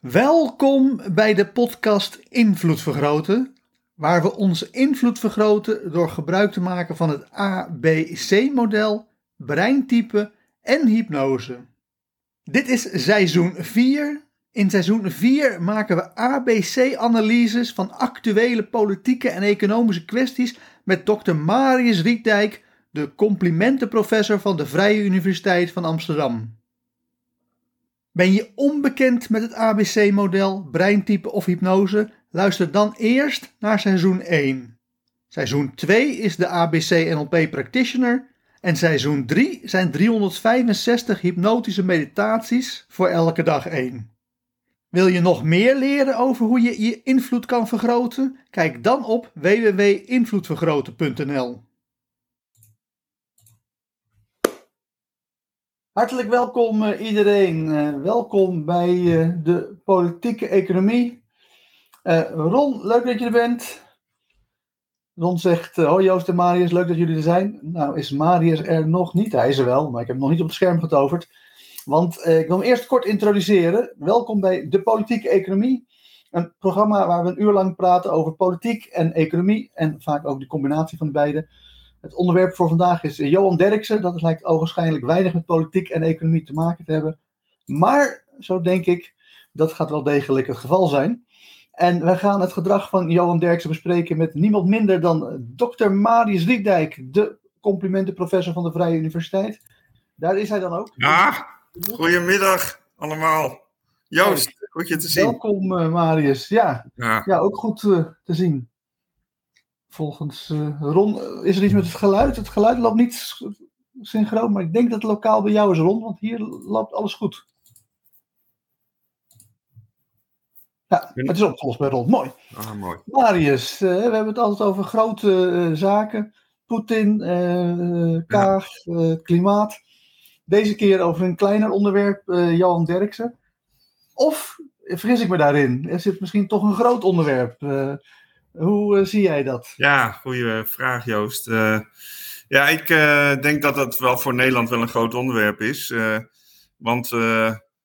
Welkom bij de podcast Invloed Vergroten, waar we onze invloed vergroten door gebruik te maken van het ABC-model, breintype en hypnose. Dit is seizoen 4. In seizoen 4 maken we ABC-analyses van actuele politieke en economische kwesties met Dr. Marius Rietdijk, de complimentenprofessor van de Vrije Universiteit van Amsterdam. Ben je onbekend met het ABC-model, breintype of hypnose? Luister dan eerst naar seizoen 1. Seizoen 2 is de ABC NLP Practitioner en seizoen 3 zijn 365 hypnotische meditaties voor elke dag 1. Wil je nog meer leren over hoe je je invloed kan vergroten? Kijk dan op www.invloedvergroten.nl. Hartelijk welkom uh, iedereen. Uh, welkom bij uh, de politieke economie. Ron, leuk dat je er bent. Ron zegt, hoi Joost en Marius, leuk dat jullie er zijn. Nou is Marius er nog niet, hij is er wel, maar ik heb hem nog niet op het scherm getoverd. Want ik wil hem eerst kort introduceren. Welkom bij de politieke economie. Een programma waar we een uur lang praten over politiek en economie. En vaak over de combinatie van de beide. Het onderwerp voor vandaag is Johan Derksen. Dat lijkt ogenschijnlijk weinig met politiek en economie te maken te hebben. Maar, zo denk ik, dat gaat wel degelijk het geval zijn. En we gaan het gedrag van Johan Derksen bespreken met niemand minder dan Dr. Marius Rietdijk, de complimentenprofessor van de Vrije Universiteit. Daar is hij dan ook. Ja, goedemiddag allemaal. Joost, goed je te zien. Welkom uh, Marius. Ja, ja. ja ook goed uh, te zien. Volgens uh, Ron is er iets met het geluid. Het geluid loopt niet synchroon, maar ik denk dat het lokaal bij jou is, Ron, want hier loopt alles goed. Ja, het is opgelost bij Ron. Mooi. Ah, mooi. Marius, uh, we hebben het altijd over grote uh, zaken. Poetin, Kaag, ja. klimaat. Deze keer over een kleiner onderwerp, Johan Derksen. Of vergis ik me daarin? Er zit misschien toch een groot onderwerp. Hoe uh, zie jij dat? Ja, goede vraag Joost. Uh, ja, ik uh, denk dat dat wel voor Nederland wel een groot onderwerp is. want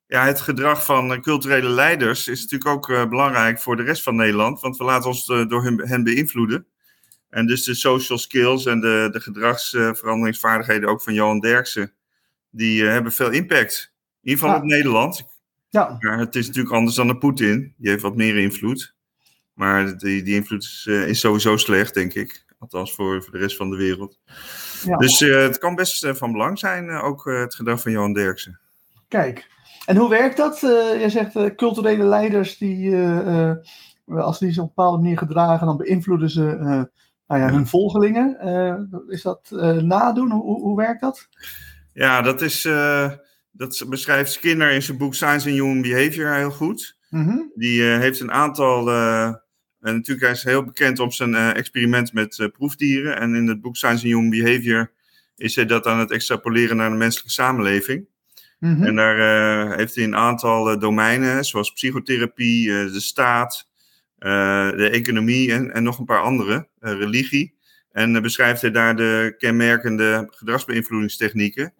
ja, het gedrag van culturele leiders is natuurlijk ook belangrijk voor de rest van Nederland. Want we laten ons door hen, hen, beïnvloeden. En dus de social skills en de, de gedragsveranderingsvaardigheden ook van Johan Derksen, die hebben veel impact. In ieder geval op Nederland. Ja. Maar het is natuurlijk anders dan de Poetin. Die heeft wat meer invloed. Maar die, die invloed is, uh, is, sowieso slecht, denk ik. Althans voor, voor de rest van de wereld. Ja. Dus uh, het kan best uh, van belang zijn, ook het gedrag van Johan Derksen. Kijk, en hoe werkt dat? jij zegt culturele leiders, die, als die zich op een bepaalde manier gedragen, dan beïnvloeden ze nou ja, hun volgelingen. is dat nadoen? Hoe, hoe werkt dat? Ja, dat, is, dat beschrijft Skinner in zijn boek Science and Human Behavior heel goed. Mm -hmm. Die heeft een aantal en natuurlijk, hij is heel bekend om zijn uh, experiment met uh, proefdieren. En in het boek Science and Human Behavior is hij dat aan het extrapoleren naar de menselijke samenleving. Mm -hmm. En daar uh, heeft hij een aantal domeinen, zoals psychotherapie, de staat, de economie en, en, nog een paar andere, religie. En beschrijft hij daar de kenmerkende gedragsbeïnvloedingstechnieken.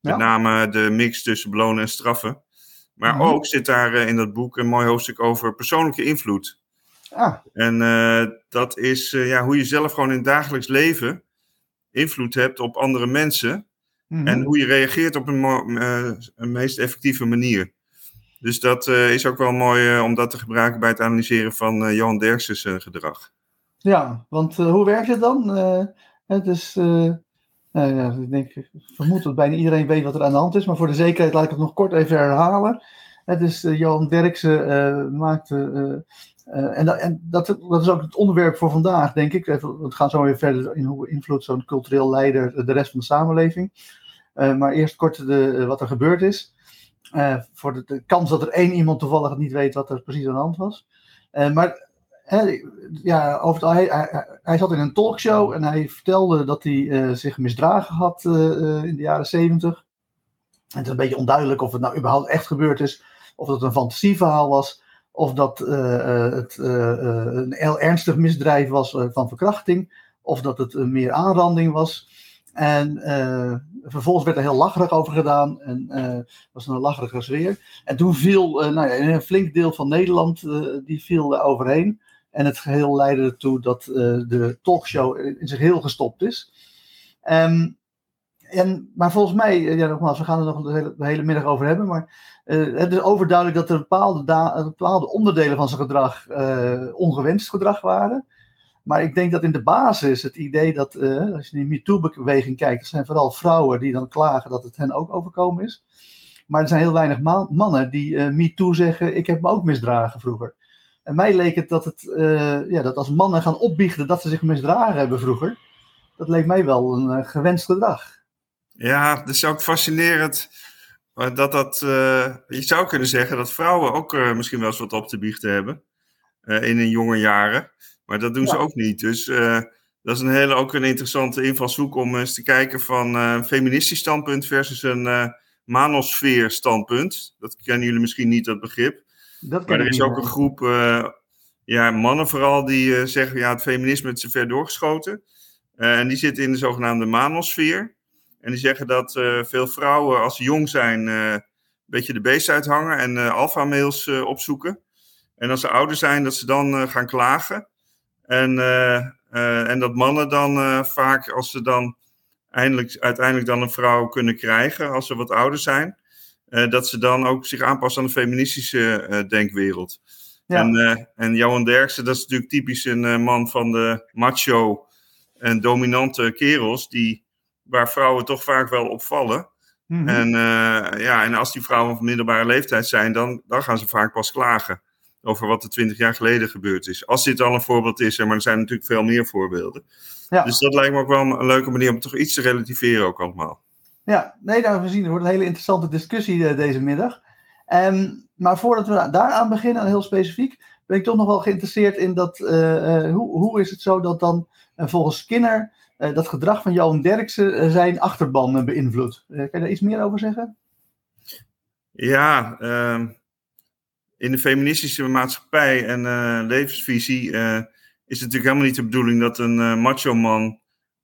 Ja. Met name de mix tussen belonen en straffen. Maar mm -hmm. ook zit daar in dat boek een mooi hoofdstuk over persoonlijke invloed. Ah. En uh, dat is uh, ja, hoe je zelf gewoon in het dagelijks leven invloed hebt op andere mensen. Mm -hmm. En hoe je reageert op een, uh, een meest effectieve manier. Dus dat is ook wel mooi om dat te gebruiken bij het analyseren van Johan Derksen's gedrag. Ja, want hoe werkt het dan? het is, ja, ik denk, ik vermoed dat bijna iedereen weet wat er aan de hand is. Maar voor de zekerheid laat ik het nog kort even herhalen. Het is Johan Derksen maakte uh, en, dat, en dat, dat, is ook het onderwerp voor vandaag, denk ik. We gaan zo weer verder in hoe invloedt zo'n cultureel leider de rest van de samenleving. Uh, maar eerst kort de, wat er gebeurd is. voor de, kans dat er één iemand toevallig niet weet wat er precies aan de hand was. maar ja, over het, hij, hij, zat in een talkshow en hij vertelde dat hij zich misdragen had in de jaren zeventig. En het is een beetje onduidelijk of het nou überhaupt echt gebeurd is, of het een fantasieverhaal was, of dat het een heel ernstig misdrijf was van verkrachting, of dat het meer aanranding was. En vervolgens werd er heel lacherig over gedaan. En uh, was een lacherige sfeer. En toen viel nou ja, een flink deel van Nederland die viel overheen. En het geheel leidde ertoe dat de talkshow in zich heel gestopt is. Um, en, maar volgens mij, ja, nogmaals, we gaan er nog de hele, hele middag over hebben. Maar het is overduidelijk dat er bepaalde, bepaalde onderdelen van zijn gedrag ongewenst gedrag waren. Maar ik denk dat in de basis het idee dat, als je in de MeToo-beweging kijkt, er zijn vooral vrouwen die dan klagen dat het hen ook overkomen is. Maar er zijn heel weinig mannen die uh, MeToo zeggen, ik heb me ook misdragen vroeger. En mij leek het dat, het, ja, dat als mannen gaan opbiechten dat ze zich misdragen hebben vroeger, dat leek mij wel een gewenst gedrag. Ja, dat is ook fascinerend. Dat dat, je zou kunnen zeggen dat vrouwen ook misschien wel eens wat op te biechten hebben in hun jonge jaren. Maar dat doen ze ook niet. Dus dat is een hele, ook een interessante invalshoek om eens te kijken van een feministisch standpunt versus een manosfeer standpunt. Dat kennen jullie misschien niet, dat begrip. Dat maar er is ook een groep ja, mannen vooral die zeggen, ja, het feminisme is te ver doorgeschoten. en die zitten in de zogenaamde manosfeer. En die zeggen dat veel vrouwen als ze jong zijn een beetje de beest uithangen en alfa-mails opzoeken. En als ze ouder zijn, dat ze dan gaan klagen. En, eh, eh, en dat mannen dan eh, vaak, als ze dan eindelijk, uiteindelijk dan een vrouw kunnen krijgen, als ze wat ouder zijn, dat ze dan ook zich aanpassen aan de feministische denkwereld. Ja. En, en Johan Derksen, dat is natuurlijk typisch een man van de macho en dominante kerels, die, waar vrouwen toch vaak wel opvallen. Mm en, ja, en als die vrouwen van middelbare leeftijd zijn, dan, dan gaan ze vaak pas klagen over wat er twintig jaar geleden gebeurd is. Als dit al een voorbeeld is, maar er zijn natuurlijk veel meer voorbeelden. Ja. Dus dat lijkt me ook wel een leuke manier om toch iets te relativeren ook allemaal. Ja, nee, daar we zien, er wordt een hele interessante discussie uh, deze middag. Um, maar voordat we daaraan beginnen, heel specifiek, ben ik toch nog wel geïnteresseerd in dat, uh, uh, hoe, hoe is het zo dat dan volgens Skinner dat gedrag van Johan Derksen zijn achterban beïnvloedt? kan je daar iets meer over zeggen? Ja, ehm, in de feministische maatschappij en levensvisie is het natuurlijk helemaal niet de bedoeling dat een macho man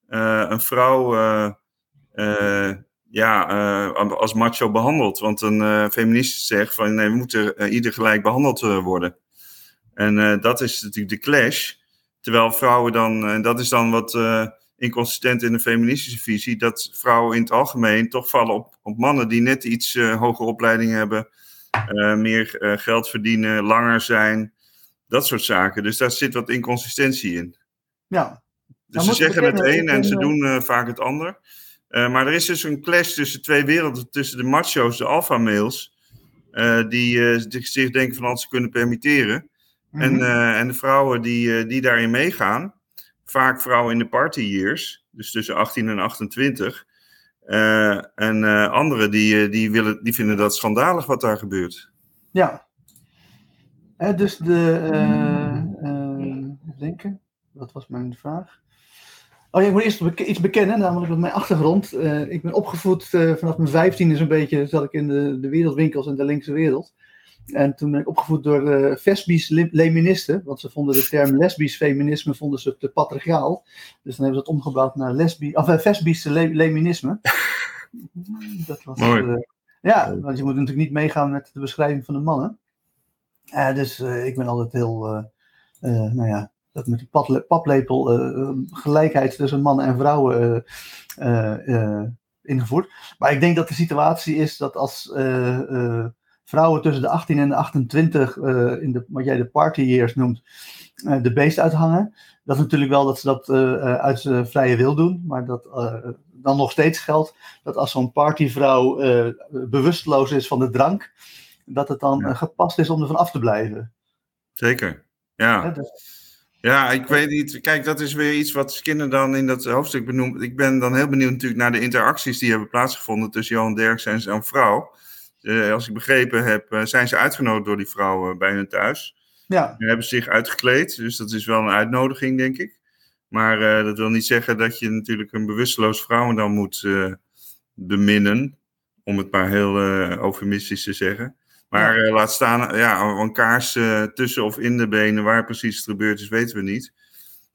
een vrouw ja, als macho behandelt. Want een feminist zegt van nee, we moeten ieder gelijk behandeld worden. En dat is natuurlijk de clash. Terwijl vrouwen dan, en dat is dan wat inconsistent in de feministische visie, dat vrouwen in het algemeen toch vallen op, op mannen die net iets hogere opleiding hebben uh, meer uh, geld verdienen, langer zijn, dat soort zaken. Dus daar zit wat inconsistentie in. Ja. Dus ze zeggen het een en ze doen uh, vaak het ander. maar er is dus een clash tussen twee werelden, tussen de macho's, de alpha-males, die zich denken van alles ze kunnen permitteren. Mm -hmm. en, en de vrouwen die, die daarin meegaan. Vaak vrouwen in de party years, dus tussen 18 en 28. Uh, en uh, anderen die, eh, die, willen, die vinden dat schandalig wat daar gebeurt. Ja. Uh, dus de. even denken. Wat was mijn vraag? Oh ja, ik moet eerst iets bekennen, namelijk met mijn achtergrond. ik ben opgevoed vanaf mijn vijftiende zo'n beetje, zat ik in de, de wereldwinkels in de linkse wereld. En toen ben ik opgevoed door uh, lesbisch leministen, want ze vonden de term lesbisch feminisme vonden ze te patriarchaal. Dus dan hebben ze het omgebouwd naar lesbi of, uh, lesbisch le leminisme. Dat was, Mooi. Uh, ja, want je moet natuurlijk niet meegaan met de beschrijving van de mannen. dus ik ben altijd heel, nou ja, dat met die paple paplepel gelijkheid tussen mannen en vrouwen ingevoerd. Maar ik denk dat de situatie is dat als vrouwen tussen de 18 en de 28, uh, in de, wat jij de party years noemt, uh, de beest uithangen. Dat is natuurlijk wel dat ze dat uh, uit vrije wil doen, maar dat dan nog steeds geldt dat als zo'n partyvrouw bewusteloos is van de drank, dat het dan ja. gepast is om ervan af te blijven. Zeker, ja. ja, dus... ja ik weet niet. Kijk, dat is weer iets wat Skinner dan in dat hoofdstuk benoemt. Ik ben dan heel benieuwd natuurlijk naar de interacties die hebben plaatsgevonden tussen Johan Derksen en zijn vrouw. Als ik begrepen heb, zijn ze uitgenodigd door die vrouwen bij hun thuis. Ja. En hebben zich uitgekleed, dus dat is wel een uitnodiging, denk ik. Maar dat wil niet zeggen dat je natuurlijk een bewusteloos vrouw dan moet beminnen. Om het maar heel eufemistisch te zeggen. Maar ja. laat staan, ja, een kaars tussen of in de benen, waar precies het gebeurd is, weten we niet.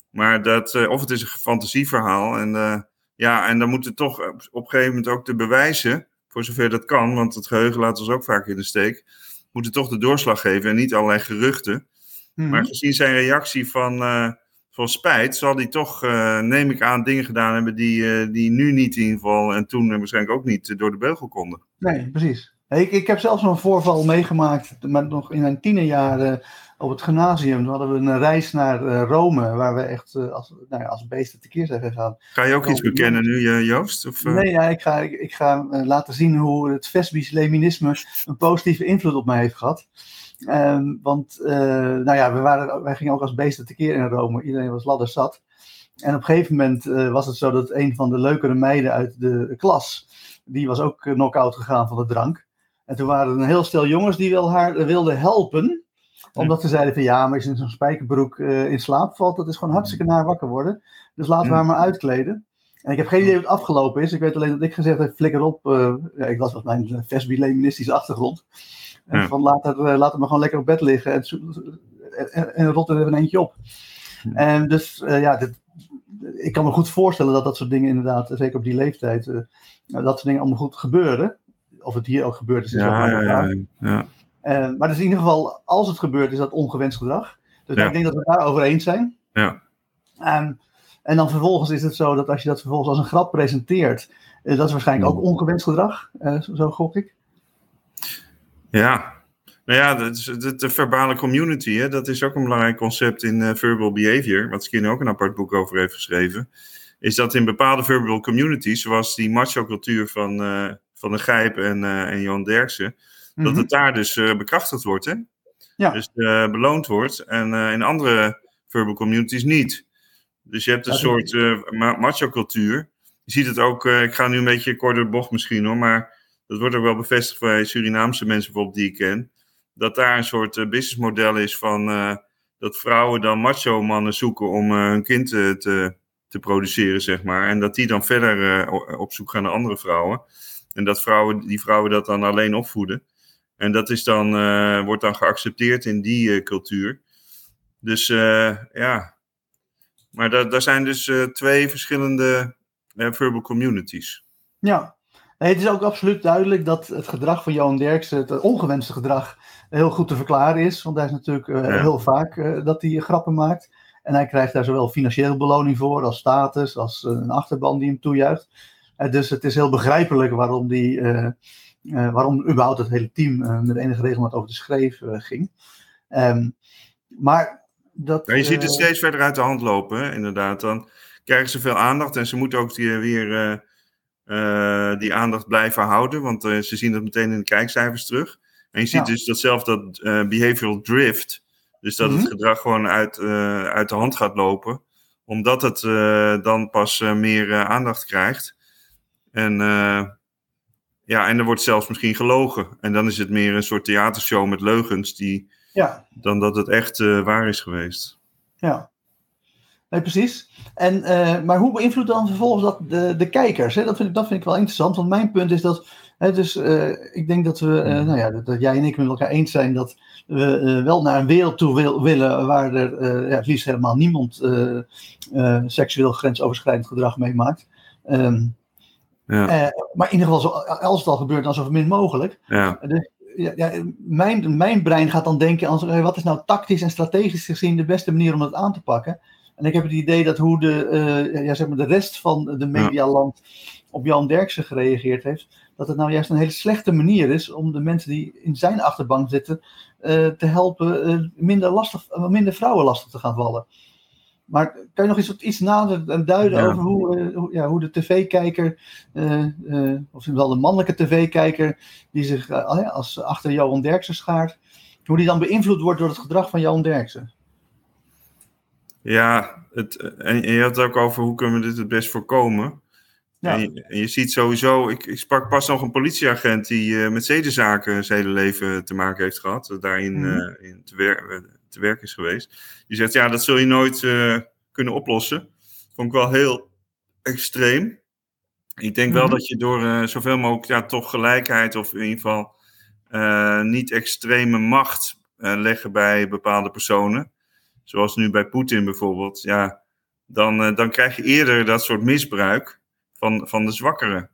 Maar dat, of het is een fantasieverhaal. En ja, en dan moet het toch op een gegeven moment ook te bewijzen, voor zover dat kan, want het geheugen laat ons ook vaak in de steek, moet het toch de doorslag geven en niet allerlei geruchten. Mhm. Maar gezien zijn reactie van, uh, van spijt, zal hij toch, uh, neem ik aan, dingen gedaan hebben die, uh, die nu niet in ieder geval en toen waarschijnlijk ook niet door de beugel konden. Nee, precies. Ik, ik heb zelfs een voorval meegemaakt, maar nog in mijn tienerjaren op het gymnasium. Hadden we een reis naar uh, Rome, waar we echt uh, als, nou ja, als beesten tekeer zijn gegaan. Ga je ook iets bekennen nu, Joost? Of. Nee, ja, ik ga, ik, ga laten zien hoe het Vesbisch Leninisme een positieve invloed op mij heeft gehad. Um, want, nou ja, we waren, wij gingen ook als beesten tekeer in Rome. Iedereen was ladder zat. En op een gegeven moment was het zo dat een van de leukere meiden uit de klas, die was ook knock-out gegaan van de drank. En toen waren er een heel stel jongens die wel haar wilden helpen omdat ze zeiden van ja, maar als je in zo'n spijkerbroek uh, in slaap valt, dat is gewoon hartstikke naar wakker worden. Dus laten we haar maar uitkleden. En ik heb geen idee het afgelopen is. Ik weet alleen dat ik gezegd heb, flikker op. Uh, ja, ik was wat mijn Vesby-Leninistische achtergrond. En van laat het, laat het maar gewoon lekker op bed liggen en, en, en rot er even een eentje op. En dus ja, dit, ik kan me goed voorstellen dat dat soort dingen inderdaad, zeker op die leeftijd, dat soort dingen allemaal goed gebeuren. Of het hier ook gebeurd is, is ja, ja, ja, ja. Maar dus in ieder geval, als het gebeurt, is dat ongewenst gedrag. Dus ik denk dat we het daarover eens zijn. Ja. Um, en dan vervolgens is het zo dat als je dat vervolgens als een grap presenteert, uh, dat is waarschijnlijk ook ongewenst gedrag. Uh, zo gok ik. Ja, nou ja, de, de, de verbale community, hè, dat is ook een belangrijk concept in uh, verbal behavior, wat Skinner ook een apart boek over heeft geschreven. Is dat in bepaalde verbal communities, zoals die macho-cultuur van, van de Gijp en, en Jan Derksen, dat mhm. het daar dus uh, bekrachtigd wordt. Hè? Ja. Dus uh, beloond wordt. En uh, in andere verbal communities niet. Dus je hebt een soort macho-cultuur. Je ziet het ook, ik ga nu een beetje kort door de bocht misschien hoor, maar dat wordt ook wel bevestigd bij Surinaamse mensen bijvoorbeeld die ik ken. Dat daar een soort businessmodel is van dat vrouwen dan macho-mannen zoeken om hun kind te, te produceren, zeg maar. En dat die dan verder op zoek gaan naar andere vrouwen. En dat vrouwen, die vrouwen dat dan alleen opvoeden. En dat is dan, uh, wordt dan geaccepteerd in die uh, cultuur. Dus uh, ja, maar daar, daar zijn dus twee verschillende verbal communities. Ja, nee, het is ook absoluut duidelijk dat het gedrag van Johan Derksen, het ongewenste gedrag, heel goed te verklaren is. Want hij is natuurlijk ja. heel vaak dat hij grappen maakt. En hij krijgt daar zowel financiële beloning voor, als status, als een achterban die hem toejuicht. dus het is heel begrijpelijk waarom die uh, waarom überhaupt het hele team uh, met enige regelmaat over de schreef uh, ging. Um, maar dat, ja, je ziet het steeds verder uit de hand lopen, hè? inderdaad. Dan krijgen ze veel aandacht en ze moeten ook die, weer die aandacht blijven houden, want ze zien dat meteen in de kijkcijfers terug. En je ziet ja. dus dat zelf dat behavioral drift, dus dat mm -hmm. het mhm. gedrag gewoon uit, uit de hand gaat lopen, omdat het dan pas meer aandacht krijgt. En ja, en er wordt zelfs misschien gelogen. En dan is het meer een soort theatershow met leugens die, ja. dan dat het echt uh, waar is geweest. Ja, nee, precies. En, uh, maar hoe beïnvloedt dan vervolgens dat de, de kijkers? Hè? Dat, vind ik, dat vind ik wel interessant, want mijn punt is dat. Hè, dus, uh, ik denk dat we, nou ja, dat, dat, jij en ik met elkaar eens zijn dat we wel naar een wereld toe wil, willen waar er ja, liefst helemaal niemand seksueel grensoverschrijdend gedrag meemaakt. Um, ja. Uh, maar in ieder geval, zo, als het al gebeurt, dan zo min mogelijk. Ja. Dus, ja, ja, mijn, mijn brein gaat dan denken: als, wat is nou tactisch en strategisch gezien de beste manier om dat aan te pakken? En ik heb het idee dat hoe de, uh, ja, zeg maar de rest van de medialand op Jan Derksen gereageerd heeft, dat het nou juist een hele slechte manier is om de mensen die in zijn achterbank zitten uh, te helpen minder, lastig, minder vrouwen lastig te gaan vallen. Maar kan je nog eens iets nader duiden over hoe, uh, hoe, ja, hoe de tv-kijker, uh, uh, of wel de mannelijke tv-kijker, die zich als achter Johan Derksen schaart, hoe die dan beïnvloed wordt door het gedrag van Johan Derksen? Ja, het, en je had het ook over hoe kunnen we dit het best voorkomen. En, je, en, je, ziet sowieso, ik, ik, sprak pas nog een politieagent die met zedenzaken zijn hele leven te maken heeft gehad, daarin mm -hmm. uh, in te, wer te, werk is geweest. Die zegt, ja, dat zul je nooit uh, kunnen oplossen. Vond ik wel heel extreem. Ik denk mm -hmm. wel dat je door zoveel mogelijk ja, toch gelijkheid of in ieder geval niet extreme macht leggen bij bepaalde personen, zoals nu bij Poetin bijvoorbeeld, ja, dan, dan krijg je eerder dat soort misbruik van, van de zwakkeren.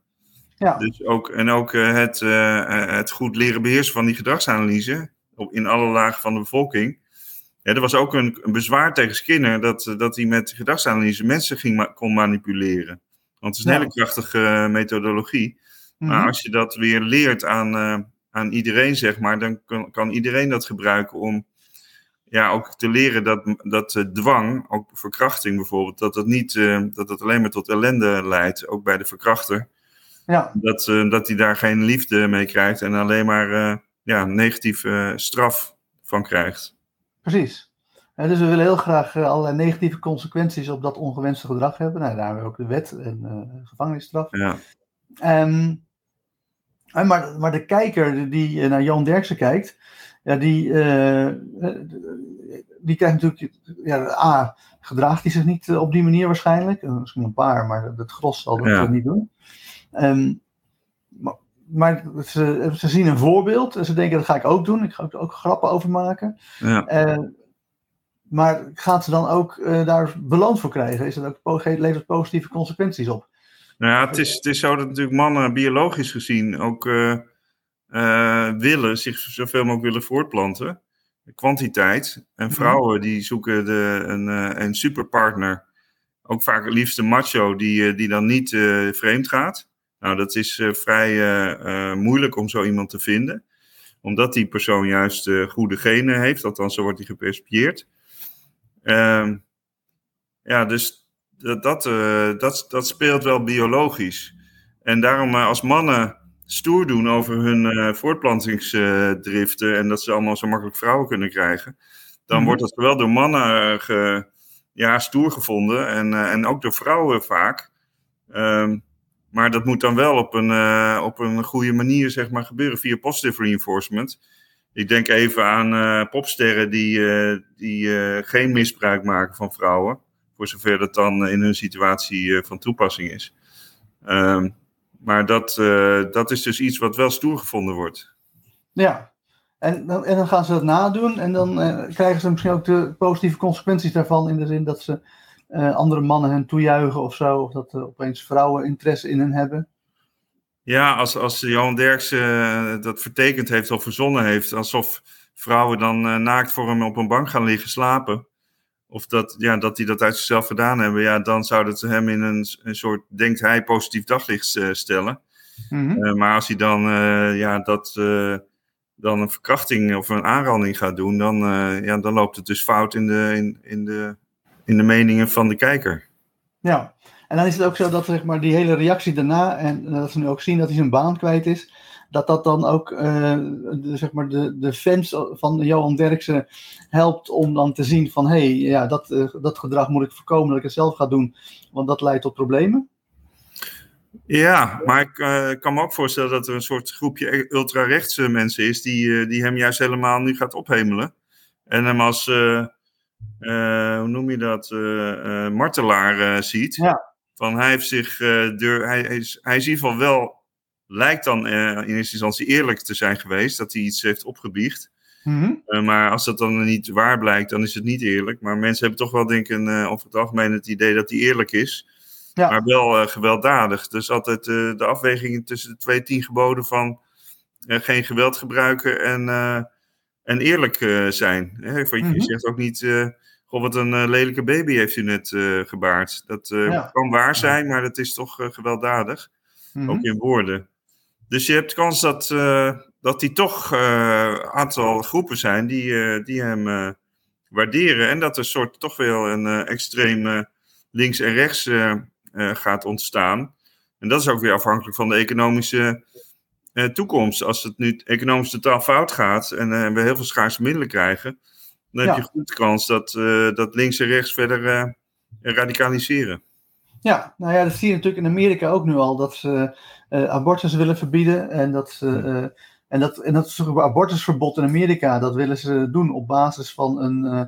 Ja. Dus ook, en ook het, het goed leren beheersen van die gedragsanalyse op, in alle lagen van de bevolking. Ja, er was ook een, een bezwaar tegen Skinner dat, dat hij met gedragsanalyse mensen ging ma kon manipuleren. Want het is een ja. hele krachtige methodologie. Maar mm -hmm. als je dat weer leert aan, uh, aan iedereen, zeg maar, dan kan, kan iedereen dat gebruiken om ja, ook te leren dat, dat uh, dwang, ook verkrachting bijvoorbeeld, dat het niet, uh, dat het alleen maar tot ellende leidt, ook bij de verkrachter. Ja. Dat, uh, dat hij daar geen liefde mee krijgt en alleen maar ja, negatieve straf van krijgt. Precies. dus we willen heel graag allerlei negatieve consequenties op dat ongewenste gedrag hebben. Nou, daar hebben we ook de wet en gevangenisstraf. Ja. Um, maar, maar de kijker die naar Johan Derksen kijkt, ja, die, uh, die krijgt natuurlijk, ja, A, gedraagt hij zich niet op die manier waarschijnlijk. Misschien een paar, maar het gros zal dat ja. niet doen. Um, maar, ze, ze, zien een voorbeeld en ze denken dat ga ik ook doen. Ik ga ook grappen over maken. Ja. Uh, maar gaat ze dan ook uh, daar beloond voor krijgen? Is dat ook, levert het positieve consequenties op? Nou ja, het is, het is zo dat natuurlijk mannen biologisch gezien ook uh, willen, zich zoveel mogelijk willen voortplanten. Kwantiteit. En vrouwen die zoeken de, een, een superpartner. Ook vaak het liefst een macho die, die dan niet vreemd gaat. Nou, dat is vrij moeilijk om zo iemand te vinden. Omdat die persoon juist goede genen heeft. Althans, zo wordt hij gepercipieerd. Ehm, ja, dus dat, dat, dat, dat speelt wel biologisch. En daarom als mannen stoer doen over hun uh, voortplantingsdriften en dat ze allemaal zo makkelijk vrouwen kunnen krijgen, dan mm. wordt dat wel door mannen uh, ge, ja, stoer gevonden en, en ook door vrouwen vaak. Um, maar dat moet dan wel op een, op een goede manier zeg maar, gebeuren via positive reinforcement. Ik denk even aan popsterren die, die geen misbruik maken van vrouwen, voor zover dat dan in hun situatie van toepassing is. Um, maar dat, dat is dus iets wat wel stoer gevonden wordt. Ja, en dan, en dan gaan ze dat nadoen en dan krijgen ze misschien ook de positieve consequenties daarvan in de zin dat ze uh, andere mannen hen toejuichen of zo, of dat opeens vrouwen interesse in hen hebben. Ja, als, als Johan Derksen dat vertekend heeft of verzonnen heeft, alsof vrouwen dan naakt voor hem op een bank gaan liggen slapen of dat, ja, dat die dat uit zichzelf gedaan hebben, ja, dan zou dat hem in een, een soort, denkt hij, positief daglicht stellen. Mm -hmm. uh, maar als hij dan, uh, ja, dat, dan een verkrachting of een aanranding gaat doen, dan, ja, dan loopt het dus fout in de, in, in, de, in de meningen van de kijker. Ja, en dan is het ook zo dat zeg maar, die hele reactie daarna, en dat ze nu ook zien dat hij zijn baan kwijt is, dat dat dan ook uh, de, zeg maar de, de fans van Johan Derksen helpt om dan te zien van hé, hey, ja, dat, uh, dat gedrag moet ik voorkomen dat ik het zelf ga doen, want dat leidt tot problemen. Ja, maar ik uh, kan me ook voorstellen dat er een soort groepje ultrarechtse mensen is die, die hem juist helemaal nu gaat ophemelen. En hem als, hoe noem je dat, martelaar ziet. Ja. Van hij heeft zich, deur, hij, hij, is, hij is in ieder geval wel lijkt dan uh, in eerste instantie eerlijk te zijn geweest, dat hij iets heeft opgebiecht. Mm -hmm. uh, maar als dat dan niet waar blijkt, dan is het niet eerlijk. Maar mensen hebben toch wel, denk ik, uh, over het algemeen het idee dat hij eerlijk is. Ja. Maar wel gewelddadig. Dus altijd de afweging tussen de twee tien geboden van geen geweld gebruiken en, en eerlijk zijn. Hè? -hmm. Je zegt ook niet, goh, wat een lelijke baby heeft u net gebaard. Dat ja. kan waar zijn, maar dat is toch gewelddadig. -hmm. Ook in woorden. Dus je hebt kans dat, uh, dat die toch een uh, aantal groepen zijn die, uh, die hem waarderen. En dat er soort toch wel een extreem links en rechts gaat ontstaan. En dat is ook weer afhankelijk van de economische toekomst. Als het nu economisch totaal fout gaat en we heel veel schaarse middelen krijgen, dan ja. heb je goed kans dat, dat links en rechts verder radicaliseren. Ja, nou ja, dat zie je natuurlijk in Amerika ook nu al, dat ze abortus willen verbieden. En dat, ze, en, dat, en dat abortusverbod in Amerika, dat willen ze doen op basis van een, uh,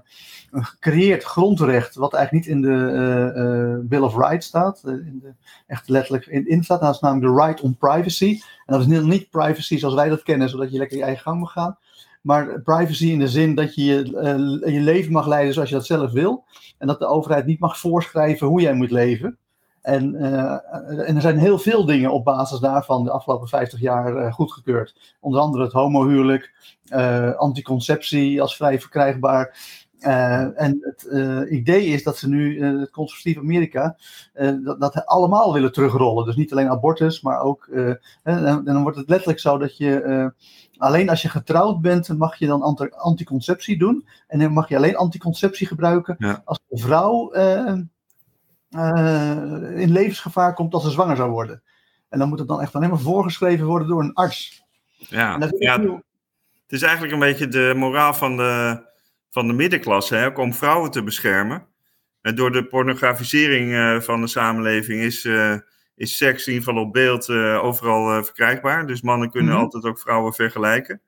een gecreëerd grondrecht, wat eigenlijk niet in de Bill of Rights staat, in de, echt letterlijk in, in staat. Dat is namelijk de right on privacy. En dat is niet, niet privacy zoals wij dat kennen, zodat je lekker je eigen gang mag gaan. Maar privacy in de zin dat je je, je leven mag leiden zoals je dat zelf wil. En dat de overheid niet mag voorschrijven hoe jij moet leven. En, uh, en er zijn heel veel dingen op basis daarvan de afgelopen 50 jaar uh, goedgekeurd. Onder andere het homohuwelijk, uh, anticonceptie als vrij verkrijgbaar. en het idee is dat ze nu, het conservatief Amerika, dat, dat allemaal willen terugrollen. Dus niet alleen abortus, maar ook. En, en, dan wordt het letterlijk zo dat je. alleen als je getrouwd bent, mag je dan anti anticonceptie doen. En dan mag je alleen anticonceptie gebruiken ja. als een vrouw uh, in levensgevaar komt als ze zwanger zou worden. En dan moet het dan echt alleen maar voorgeschreven worden door een arts. Ja, ja het is eigenlijk een beetje de moraal van de, van de middenklasse, hè, om vrouwen te beschermen. En door de pornografisering uh, van de samenleving is, uh, is seks in ieder geval op beeld overal verkrijgbaar. Dus mannen kunnen mm -hmm. altijd ook vrouwen vergelijken.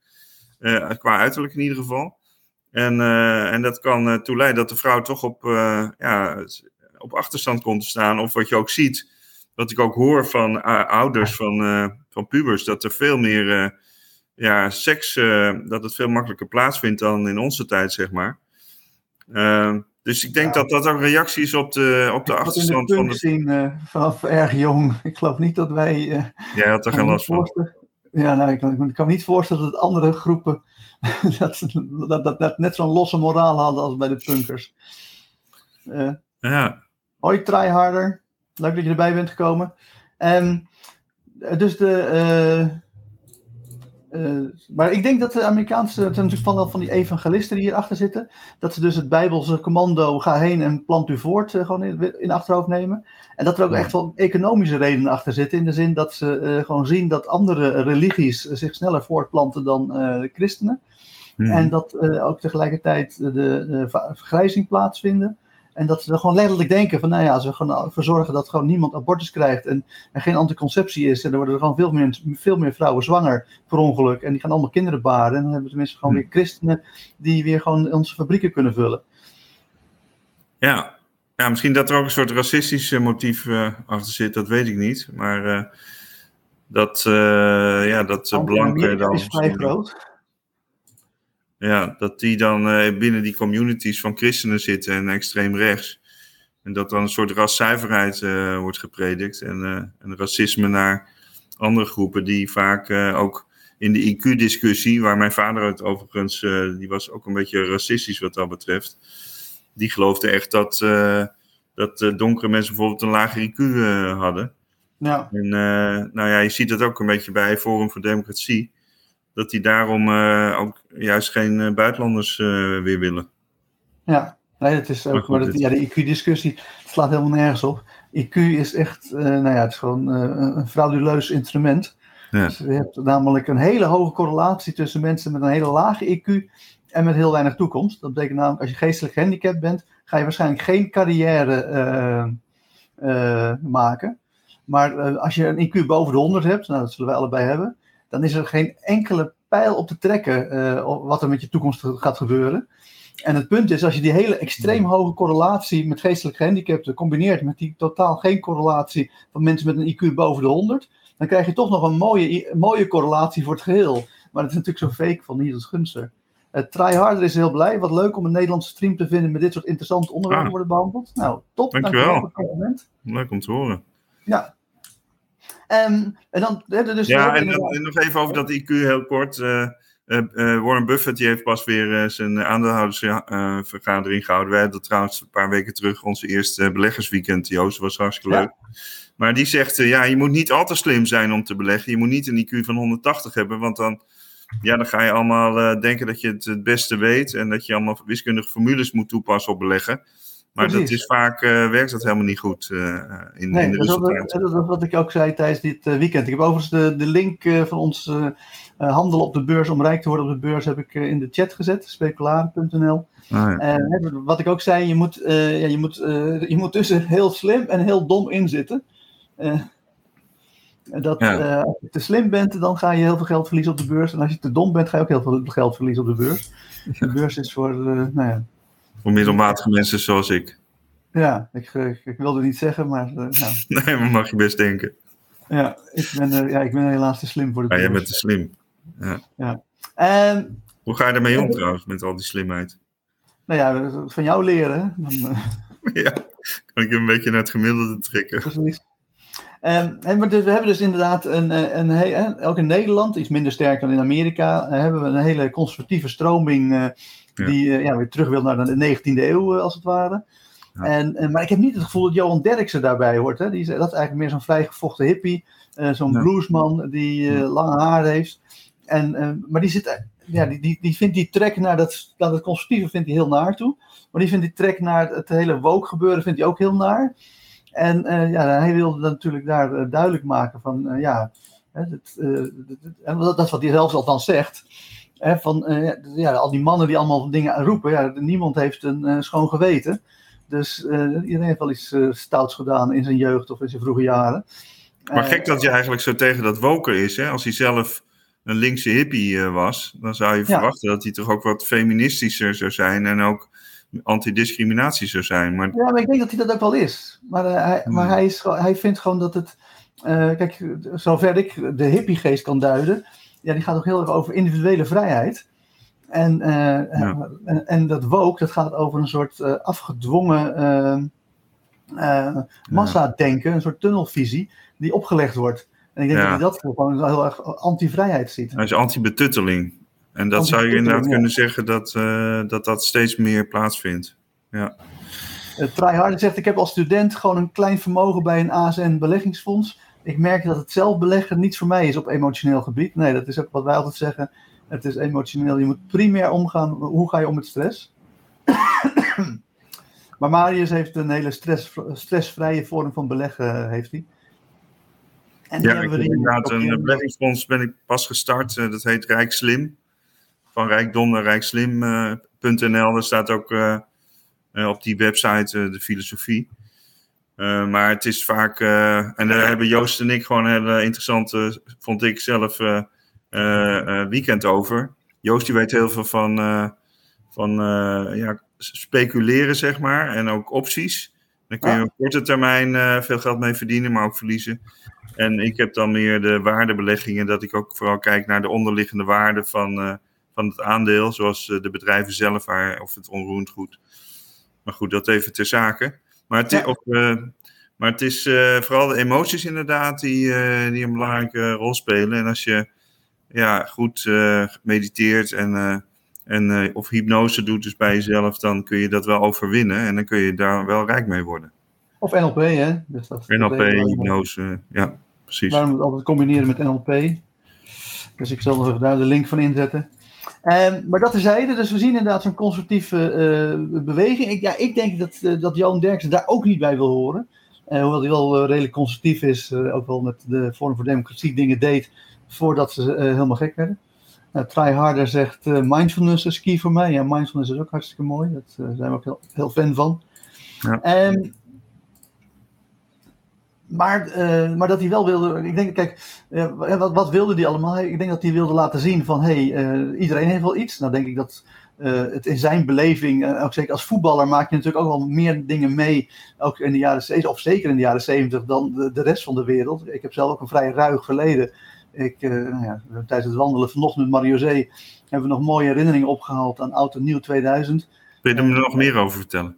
qua uiterlijk in ieder geval. En, en dat kan toe leiden dat de vrouw toch op ja, op achterstand komt te staan. Of wat je ook ziet, wat ik ook hoor van uh, ouders, van, uh, van pubers, dat er veel meer uh, ja, seks, dat het veel makkelijker plaatsvindt dan in onze tijd, zeg maar. dus ik denk ja. dat dat ook een reactie is op de, op de ik achterstand de van de. zien vanaf erg jong. Ik geloof niet dat wij. Jij had er geen last van. Ja, nou, ik, ik, kan me niet voorstellen dat andere groepen dat, dat, dat, dat net zo'n losse moraal hadden als bij de punkers. ja. Hoi Tryharder, leuk dat je erbij bent gekomen. En dus de. Uh, uh, maar ik denk dat de Amerikaanse, zijn natuurlijk van, van die evangelisten die hierachter zitten, dat ze dus het Bijbelse commando ga heen en plant u voort uh, gewoon in, in achterhoofd nemen. En dat er ook echt wel economische redenen achter zitten, in de zin dat ze gewoon zien dat andere religies zich sneller voortplanten dan de christenen. Hmm. En dat ook tegelijkertijd de, de vergrijzing plaatsvinden. En dat ze gewoon letterlijk denken van, nou ja, als we gewoon ervoor zorgen dat gewoon niemand abortus krijgt en er geen anticonceptie is, en dan worden er gewoon veel meer, veel meer vrouwen zwanger per ongeluk en die gaan allemaal kinderen baren. En dan hebben we tenminste gewoon weer christenen die weer gewoon onze fabrieken kunnen vullen. Ja, ja misschien dat er ook een soort racistisch motief uh, achter zit, dat weet ik niet. Maar uh, dat, uh, ja, dat blanken dan... is vrij groot. Ja, dat die dan uh, binnen die communities van christenen zitten en extreem rechts. En dat dan een soort raszuiverheid uh, wordt gepredikt. En, uh, en racisme naar andere groepen die vaak ook in de IQ-discussie, waar mijn vader het overigens, die was ook een beetje racistisch wat dat betreft. Die geloofde echt dat, dat donkere mensen bijvoorbeeld een lager IQ hadden. Ja. En nou ja, je ziet dat ook een beetje bij Forum voor Democratie dat die daarom uh, ook juist geen uh, buitenlanders uh, weer willen. Ja, nee, het is ook, maar dat, ja, de IQ-discussie slaat helemaal nergens op. IQ is echt, nou ja, het is gewoon een frauduleus instrument. Ja. Dus je hebt namelijk een hele hoge correlatie tussen mensen met een hele lage IQ en met heel weinig toekomst. Dat betekent namelijk, als je geestelijk gehandicapt bent, ga je waarschijnlijk geen carrière maken. Maar als je een IQ boven de 100 hebt, nou, dat zullen wij allebei hebben, dan is er geen enkele pijl op te trekken uh, wat er met je toekomst gaat gebeuren. En het punt is, als je die hele extreem hoge correlatie met geestelijk gehandicapten combineert met die totaal geen correlatie van mensen met een IQ boven de 100, dan krijg je toch nog een mooie, mooie correlatie voor het geheel. Maar het is natuurlijk zo fake van Niels Gunster. Uh, Tryharder is heel blij. Wat leuk om een Nederlandse stream te vinden met dit soort interessante onderwerpen ah. worden behandeld. Nou, top. Dankjewel. Dankjewel Leuk om te horen. Ja, Um, en dan, dus ja, en, dan, en, nog even over dat IQ heel kort. Uh, uh, uh, Warren Buffett die heeft pas weer zijn aandeelhoudersvergadering gehouden. Wij hadden trouwens een paar weken terug onze eerste beleggersweekend, Joost. Was hartstikke leuk. Ja. Maar die zegt, ja, je moet niet al te slim zijn om te beleggen. Je moet niet een IQ van 180 hebben, want dan, ja, dan ga je allemaal denken dat je het het beste weet. En dat je allemaal wiskundige formules moet toepassen op beleggen. Maar dat is vaak, werkt dat helemaal niet goed in, nee, in de resultaten. Dat, is wat ik ook zei tijdens dit weekend. Ik heb overigens de, de link van ons handel op de beurs, om rijk te worden op de beurs, heb ik in de chat gezet, specularen.nl. Ah, ja. wat ik ook zei, je moet, ja, je, moet, je moet tussen heel slim en heel dom inzitten. Dat, eh, als je te slim bent, dan ga je heel veel geld verliezen op de beurs. En als je te dom bent, ga je ook heel veel geld verliezen op de beurs. De beurs is voor, nou ja. Voor middelmatige mensen zoals ik. Ja, ik, ik, eh, ik wilde niet zeggen, maar. Uh, nou. nee, maar mag je best denken. Ja, ik ben, ja, ik ben helaas te slim voor de. Ja, jij bent te slim. Ja. ja. En, Hoe ga je daarmee om trouwens, met al die slimheid? Nou ja, van jou leren. Dan, ja, kan ik je een beetje naar het gemiddelde trekken. Precies. Um, en we, dus, we, hebben dus inderdaad een, eh, een, een, ook in Nederland, iets minder sterk dan in Amerika, hebben we een hele conservatieve stroming uh, die ja. ja. weer terug wil naar de 19e eeuw, als het ware. Ja. En, maar ik heb niet het gevoel dat Johan Derksen daarbij hoort. Hè. Die is, dat is eigenlijk meer zo'n vrijgevochten hippie, zo'n ja. bluesman die lange haar heeft. En, maar die, zit, ja, die, die, die vindt die trek naar dat, naar dat conservatieve vindt hij heel naar toe. Maar die vindt die trek naar het hele woke gebeuren vindt hij ook heel naar. En uh, ja, hij wilde natuurlijk daar uh, duidelijk maken van, uh, ja, het, en dat, dat is wat hij zelfs althans zegt. Hè, van, ja, al die mannen die allemaal dingen roepen, ja, niemand heeft een schoon geweten. Dus iedereen heeft wel iets stouts gedaan in zijn jeugd of in zijn vroege jaren. Maar gek dat je eigenlijk zo tegen dat woker is, hè? Als hij zelf een linkse hippie was, dan zou je verwachten ja. dat hij toch ook wat feministischer zou zijn en ook antidiscriminatie zou zijn. Maar... Ja, maar ik denk dat hij dat ook wel is. Maar, uh, hij, hmm. maar hij, is, hij vindt gewoon dat het. Uh, kijk, zover ik de hippiegeest kan duiden, ja, die gaat ook heel erg over individuele vrijheid. En, uh, ja. en, en, dat woke, dat gaat over een soort afgedwongen massa-denken, een soort tunnelvisie die opgelegd wordt. En ik denk ja. dat hij dat gewoon heel erg anti-vrijheid ziet. Hij is anti-betutteling. En dat zou je inderdaad kunnen zeggen dat, dat dat steeds meer plaatsvindt. Ja. Uh, zegt, ik heb als student gewoon een klein vermogen bij een ASN beleggingsfonds. Ik merk dat het zelf beleggen niet voor mij is op emotioneel gebied. Nee, dat is ook wat wij altijd zeggen. Het is emotioneel. Je moet primair omgaan. Hoe ga je om met stress? maar Marius heeft een hele stress, stressvrije vorm van beleggen, heeft hij. En ja, ik inderdaad een beleggingsfonds ben ik pas gestart. Uh, dat heet Rijk Slim van rijkdom naar rijkslim.nl. Daar staat ook uh, op die website uh, de filosofie. Uh, maar het is vaak, en daar hebben Joost en ik gewoon een hele interessante, vond ik zelf, weekend over. Joost die weet heel veel van, van ja, speculeren, zeg maar, en ook opties. Dan kun je op korte termijn veel geld mee verdienen, maar ook verliezen. En ik heb dan meer de waardebeleggingen, dat ik ook vooral kijk naar de onderliggende waarde van van het aandeel, zoals eh, de bedrijven zelf of het onroerend goed. Maar goed, dat even ter zake. Maar het, ja. of, uh, maar het is uh, vooral de emoties inderdaad die, uh, die een belangrijke rol spelen. En als je ja, goed mediteert en, en of hypnose doet dus bij jezelf, dan kun je dat wel overwinnen en dan kun je daar wel rijk mee worden. Of NLP, hè? Dus dat NLP, hypnose, ja, precies. Waarom het altijd combineren met NLP. Dus ik zal daar de link van inzetten. Um, maar dat terzijde, dus we zien inderdaad zo'n constructieve uh, beweging. Ik, ja, ik denk dat, uh, dat Johan Derksen daar ook niet bij wil horen. Uh, hoewel hij wel redelijk constructief is, ook wel met de Vorm voor Democratie dingen deed voordat ze helemaal gek werden. Try Harder zegt mindfulness is key voor mij. Ja, mindfulness is ook hartstikke mooi. Daar zijn we ook heel, heel fan van. Ja. Um, maar, uh, maar dat hij wel wilde. Ik denk, kijk, uh, wat, wat, wilde hij allemaal? Ik denk dat hij wilde laten zien van hé, hey, uh, iedereen heeft wel iets. Nou, denk ik dat het in zijn beleving, ook zeker als voetballer, maak je natuurlijk ook wel meer dingen mee. Ook in de jaren 70, of zeker in de jaren 70, dan de, de, rest van de wereld. Ik heb zelf ook een vrij ruig verleden. Ik, nou ja, tijdens het wandelen vanochtend met Mario Zee hebben we nog mooie herinneringen opgehaald aan Auto Nieuw 2000. Wil je er nog meer over vertellen?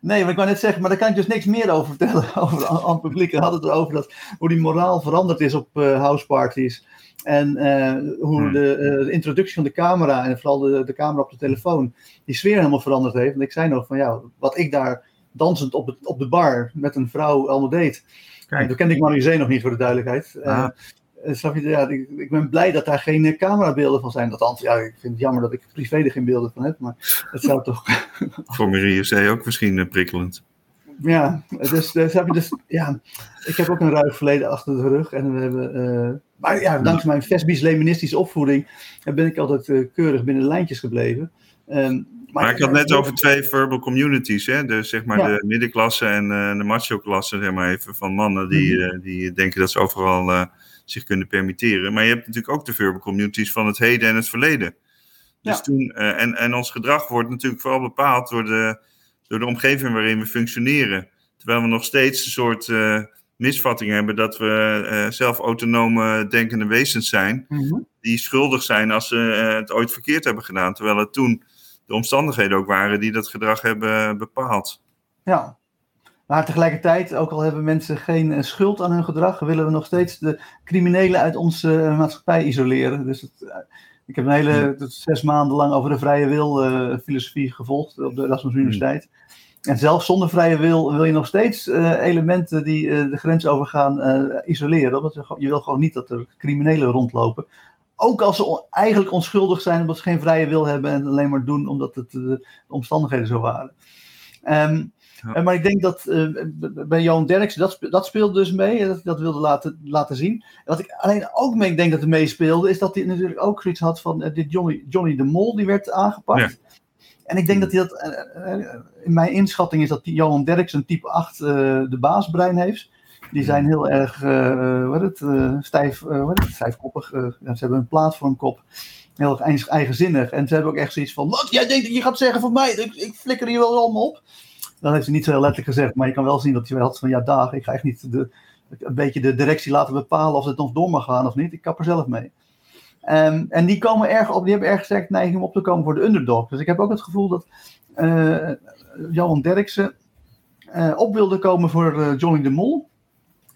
Nee, maar ik wou net zeggen, maar daar kan ik dus niks meer over vertellen over, aan het publiek. We hadden het erover dat, hoe die moraal veranderd is op uh, houseparties. En uh, hoe hmm. de, uh, de, introductie van de camera en vooral de, de camera op de telefoon, die sfeer helemaal veranderd heeft. En ik zei nog van ja, wat ik daar dansend op, het, op de bar met een vrouw allemaal deed. Kijk. Toen kende ik Marie nog niet voor de duidelijkheid. Ah. Snap je, ja, ik, ik, ben blij dat daar geen camerabeelden van zijn. Althans, ja, ik vind het jammer dat ik privé er geen beelden van heb, maar het zou toch... Voor Marie C ook misschien prikkelend. Ja, dus, dus, heb je dus, ja, ik heb ook een ruig verleden achter de rug. En we hebben, maar ja, dankzij mijn Vesbisch-Leministische opvoeding ben ik altijd keurig binnen de lijntjes gebleven. Um, maar, ik had net over twee verbal communities, hè? Dus zeg maar de middenklasse en uh, de macho-klasse, zeg maar even, van mannen die, uh, die denken dat ze overal zich kunnen permitteren. Maar je hebt natuurlijk ook de verbal communities van het heden en het verleden. Dus ja. toen, en, en ons gedrag wordt natuurlijk vooral bepaald door de, door de omgeving waarin we functioneren. Terwijl we nog steeds een soort misvatting hebben dat we zelf autonome denkende wezens zijn, mm -hmm. die schuldig zijn als ze het ooit verkeerd hebben gedaan. Terwijl het toen de omstandigheden ook waren die dat gedrag hebben bepaald. Ja, maar tegelijkertijd, ook al hebben mensen geen eh, schuld aan hun gedrag, willen we nog steeds de criminelen uit onze eh, maatschappij isoleren. Dus het, eh, ik heb een hele zes maanden lang over de vrije wil uh, filosofie gevolgd op de Erasmus hmm. Universiteit. En zelfs zonder vrije wil wil je nog steeds elementen die de grens overgaan isoleren. Want je wil gewoon niet dat er criminelen rondlopen ook als ze eigenlijk onschuldig zijn omdat ze geen vrije wil hebben en alleen maar doen omdat het de omstandigheden zo waren. Um, Maar ik denk dat uh, bij Johan Derksen, dat, dat speelde dus mee. Dat, dat wilde laten, laten zien. wat ik alleen ook mee denk dat er meespeelde, is dat hij natuurlijk ook zoiets had van uh, dit Johnny, Johnny de Mol, die werd aangepakt. En ik denk dat hij dat, in mijn inschatting is dat die Johan Derksen type 8 de baasbrein heeft. Die zijn heel erg wat het, stijf, wat het, stijfkoppig. Ze hebben een platformkop. Heel erg eigenzinnig. En ze hebben ook echt zoiets van: Wat jij denkt dat je gaat zeggen van mij? Ik, ik flikker hier wel allemaal op. Dat heeft ze niet zo heel letterlijk gezegd. Maar je kan wel zien dat hij had van: Ja, dag, ik ga echt niet de, een beetje de directie laten bepalen of het nog door mag gaan of niet. Ik kap er zelf mee. Um, en die, komen erg op, die hebben erg sterk neiging om op te komen voor de underdog. Dus ik heb ook het gevoel dat Johan Derksen op wilde komen voor Johnny de Mol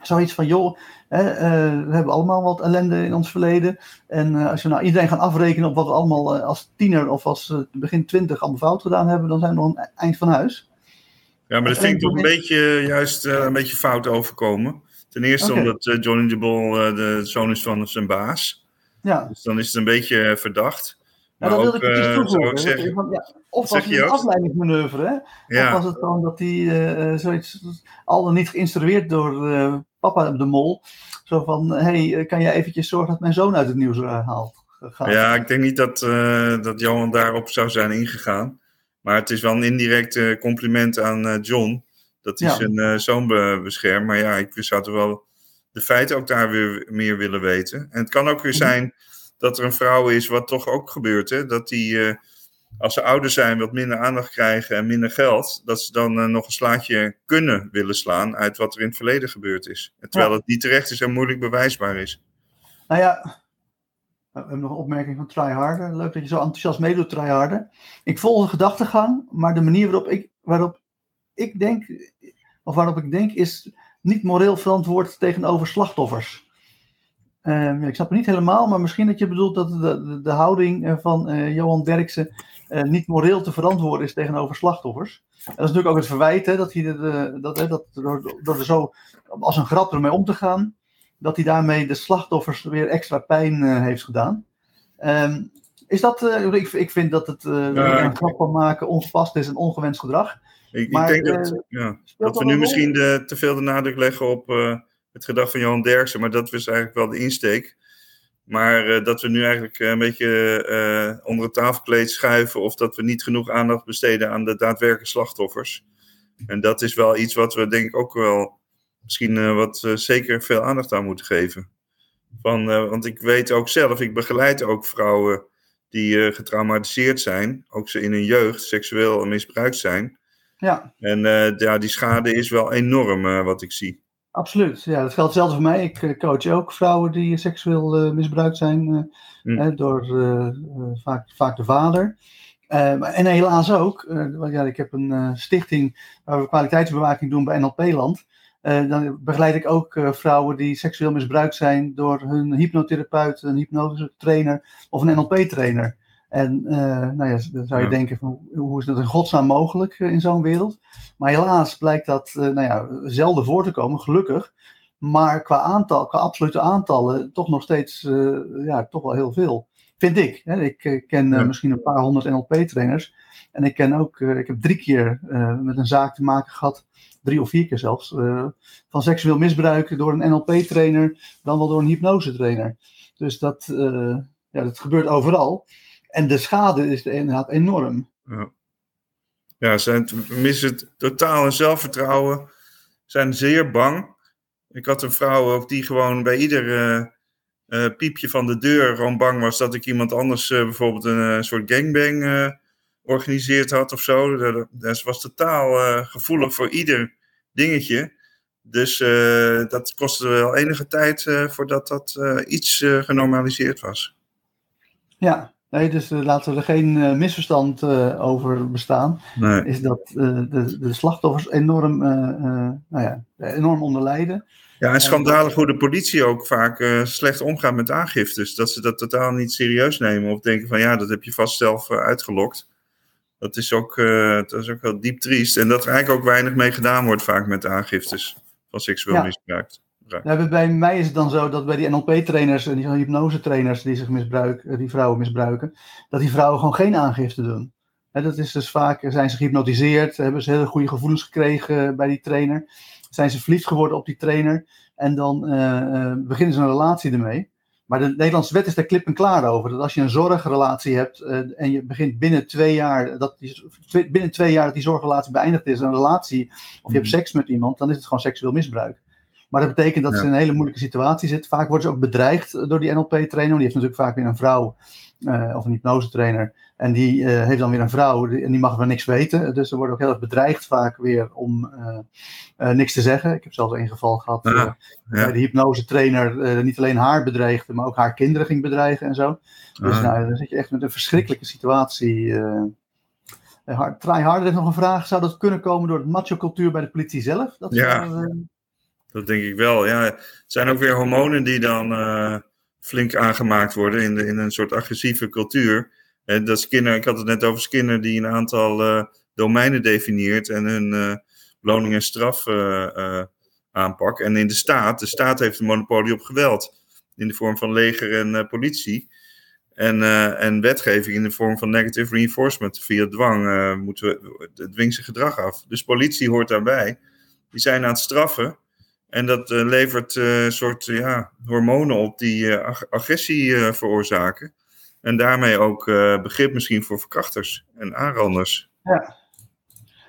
zoiets van, joh, hè, uh, we hebben allemaal wat ellende in ons verleden. En uh, als we nou iedereen gaan afrekenen op wat we allemaal uh, als tiener of als begin twintig allemaal fout gedaan hebben, dan zijn we nog een eind van huis. Ja, maar dat vind ik toch een beetje, juist een beetje fout overkomen. Ten eerste okay. omdat Johnny de Bol de zoon is van zijn baas. Ja. Dus dan is het een beetje verdacht. Maar dat wilde ik precies. Zeggen, ja, of was het een afleidingsmanoeuvre, hè? Ja. Of was het gewoon dat hij zoiets, al dan niet geïnstrueerd door papa de mol. Zo van, hey, kan jij eventjes zorgen dat mijn zoon uit het nieuws eh, haalt? Ja, ik denk niet dat, uh, dat Johan daarop zou zijn ingegaan. Maar het is wel een indirect compliment aan uh, John. Dat hij ja. zijn uh, zoon be beschermt. Maar ja, ik zou toch wel de feiten ook daar weer meer willen weten. En het kan ook weer mhm. zijn dat er een vrouw is, wat toch ook gebeurt. Hè? Dat die als ze ouder zijn, wat minder aandacht krijgen en minder geld, dat ze dan uh, nog een slaatje kunnen willen slaan uit wat er in het verleden gebeurd is. Terwijl ja. het niet terecht is en moeilijk bewijsbaar is. Nou ja, nog een opmerking van Tryharder. Leuk dat je zo enthousiast meedoet, Tryharder. Ik volg de gedachtegang, maar de manier waarop ik, waarop ik denk, of waarop ik denk, is niet moreel verantwoord tegenover slachtoffers. Uh, ik snap het niet helemaal, maar misschien dat je bedoelt dat de, de, houding eh, van uh, Johan Derksen niet moreel te verantwoorden is tegenover slachtoffers. En dat is natuurlijk ook het verwijt, dat hij de, dat, dat door, door er zo als een grap ermee om te gaan, dat hij daarmee de slachtoffers weer extra pijn heeft gedaan. Um, is dat, ik, ik vind dat het ja, een grap van maken ongepast is en ongewenst gedrag. Ik, maar, ik denk dat, ja, dat we nu misschien de, te veel de nadruk leggen op het gedrag van Johan Derksen, maar dat was eigenlijk wel de insteek. Maar uh, dat we nu eigenlijk een beetje uh, onder het tafelkleed schuiven of dat we niet genoeg aandacht besteden aan de daadwerkelijke slachtoffers. En dat is wel iets wat we denk ik ook wel misschien uh, wat zeker veel aandacht aan moeten geven. Van, want ik weet ook zelf, ik begeleid ook vrouwen die getraumatiseerd zijn, ook ze in hun jeugd seksueel misbruikt zijn. Ja. En ja, die schade is wel enorm wat ik zie. Absoluut, ja, dat geldt zelfs voor mij. Ik eh, coach ook vrouwen die seksueel uh, misbruikt zijn uh, door vaak, vaak de vader. en helaas ook, ja, ik heb een stichting waar we kwaliteitsbewaking doen bij NLP-land. Dan begeleid ik ook vrouwen die seksueel misbruikt zijn door hun hypnotherapeut, een hypnotische trainer of een NLP-trainer. En nou ja, dan zou je denken, van, hoe is dat in godsnaam mogelijk in zo'n wereld? Maar helaas blijkt dat nou ja, zelden voor te komen, gelukkig. Maar qua aantal, qua absolute aantallen, toch nog steeds, ja, toch wel heel veel. Vind ik. Hè? Ik ken misschien een paar honderd NLP-trainers. En ik ken ook, ik heb drie keer met een zaak te maken gehad drie of vier keer zelfs, van seksueel misbruik door een NLP-trainer, dan wel door een hypnose-trainer. Dus dat, ja, dat gebeurt overal. En de schade is inderdaad enorm. Ja, ja ze missen totaal hun zelfvertrouwen, zijn zeer bang. Ik had een vrouw ook die gewoon bij ieder uh, piepje van de deur gewoon bang was dat ik iemand anders bijvoorbeeld een soort gangbang organiseerd had of zo. Ze was totaal gevoelig voor ieder dingetje. Dus dat kostte wel enige tijd voordat dat iets genormaliseerd was. Ja, nee, dus laten we er geen misverstand over bestaan. Nee. Is dat de, de slachtoffers enorm, nou ja, enorm onder lijden. Ja, en schandalig hoe de politie ook vaak slecht omgaat met aangiftes. Dat ze dat totaal niet serieus nemen of denken van ja, dat heb je vast zelf uitgelokt. Dat is, ook, dat is ook wel diep triest. En dat er eigenlijk ook weinig mee gedaan wordt vaak met de aangiftes van seksueel ja. misbruik. Ja, bij mij is het dan zo dat bij die NLP-trainers en die hypnose-trainers die zich misbruiken, die vrouwen misbruiken, dat die vrouwen gewoon geen aangifte doen. dat is dus vaak, zijn ze gehypnotiseerd, hebben ze hele goede gevoelens gekregen bij die trainer, zijn ze verliefd geworden op die trainer en dan uh, beginnen ze een relatie ermee. Maar de Nederlandse wet is daar klip en klaar over. Dat als je een zorgrelatie hebt uh, en je begint binnen twee jaar, dat die, binnen twee jaar dat die zorgrelatie beëindigd is, een relatie, of je hebt seks met iemand, dan is het gewoon seksueel misbruik. Maar dat betekent dat ze in een hele moeilijke situatie zit. Vaak worden ze ook bedreigd door die NLP-trainer. Die heeft natuurlijk vaak weer een vrouw uh, of een hypnose-trainer. En die uh, heeft dan weer een vrouw en die mag wel niks weten. Dus ze worden ook heel erg bedreigd vaak weer om uh, niks te zeggen. Ik heb zelfs een geval gehad ja, waar de hypnose-trainer niet alleen haar bedreigde, maar ook haar kinderen ging bedreigen en zo. Dus ah. nou, dan zit je echt met een verschrikkelijke situatie. Try Harder heeft nog een vraag. Zou dat kunnen komen door de macho-cultuur bij de politie zelf? Dat ja. Dat denk ik wel. Ja, het zijn ook weer hormonen die dan uh, flink aangemaakt worden in, de, in een soort agressieve cultuur. En dat Skinner, ik had het net over Skinner, die een aantal uh, domeinen definieert en hun uh, beloning en straf aanpak. En in de staat, de staat heeft een monopolie op geweld. In de vorm van leger en politie. En, en wetgeving in de vorm van negative reinforcement. Via dwang moeten we, het dwingt zijn gedrag af. Dus politie hoort daarbij. Die zijn aan het straffen. En dat uh, levert uh, soort ja, hormonen op die uh, ag agressie veroorzaken. En daarmee ook begrip misschien voor verkrachters en aanranders. Ja.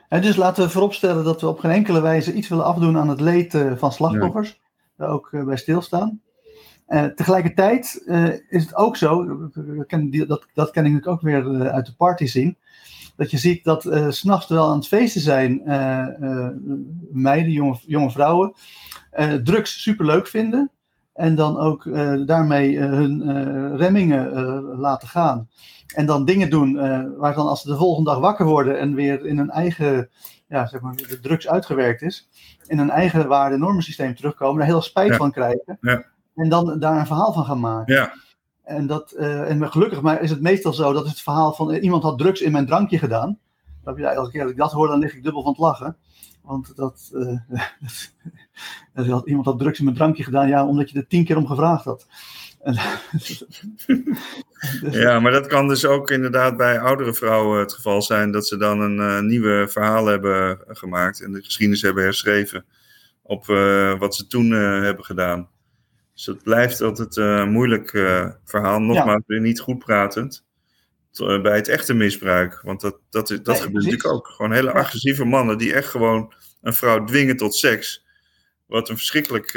En dus laten we vooropstellen dat we op geen enkele wijze iets willen afdoen aan het leed van slachtoffers. Ja. Daar ook bij stilstaan. tegelijkertijd is het ook zo, dat, dat ken ik ook weer uit de party zien dat je ziet dat uh, s'nachts wel aan het feesten zijn uh, uh, meiden, jonge, jonge vrouwen, drugs superleuk vinden. En dan ook daarmee hun remmingen laten gaan. En dan dingen doen waar dan als ze de volgende dag wakker worden en weer in hun eigen, ja, zeg maar, de drugs uitgewerkt is, in hun eigen waarde-normensysteem terugkomen, daar heel spijt van krijgen. Ja. En dan daar een verhaal van gaan maken. Ja. En, dat, uh, en gelukkig maar is het meestal zo, dat het verhaal van uh, iemand had drugs in mijn drankje gedaan. Dat, ja, elke keer dat ik dat hoor, dan lig ik dubbel van het lachen. Want dat, uh, dat iemand had drugs in mijn drankje gedaan, ja, omdat je er tien keer om gevraagd had. ja, maar dat kan dus ook inderdaad bij oudere vrouwen het geval zijn dat ze dan een nieuwe verhaal hebben gemaakt en de geschiedenis hebben herschreven op wat ze toen hebben gedaan. Dus het blijft altijd een uh, moeilijk uh, verhaal. Nogmaals, ja. niet goed pratend. Uh, bij het echte misbruik. Want dat, dat, dat nee, gebeurt natuurlijk ook. Gewoon hele agressieve mannen die echt gewoon een vrouw dwingen tot seks. Wat een verschrikkelijk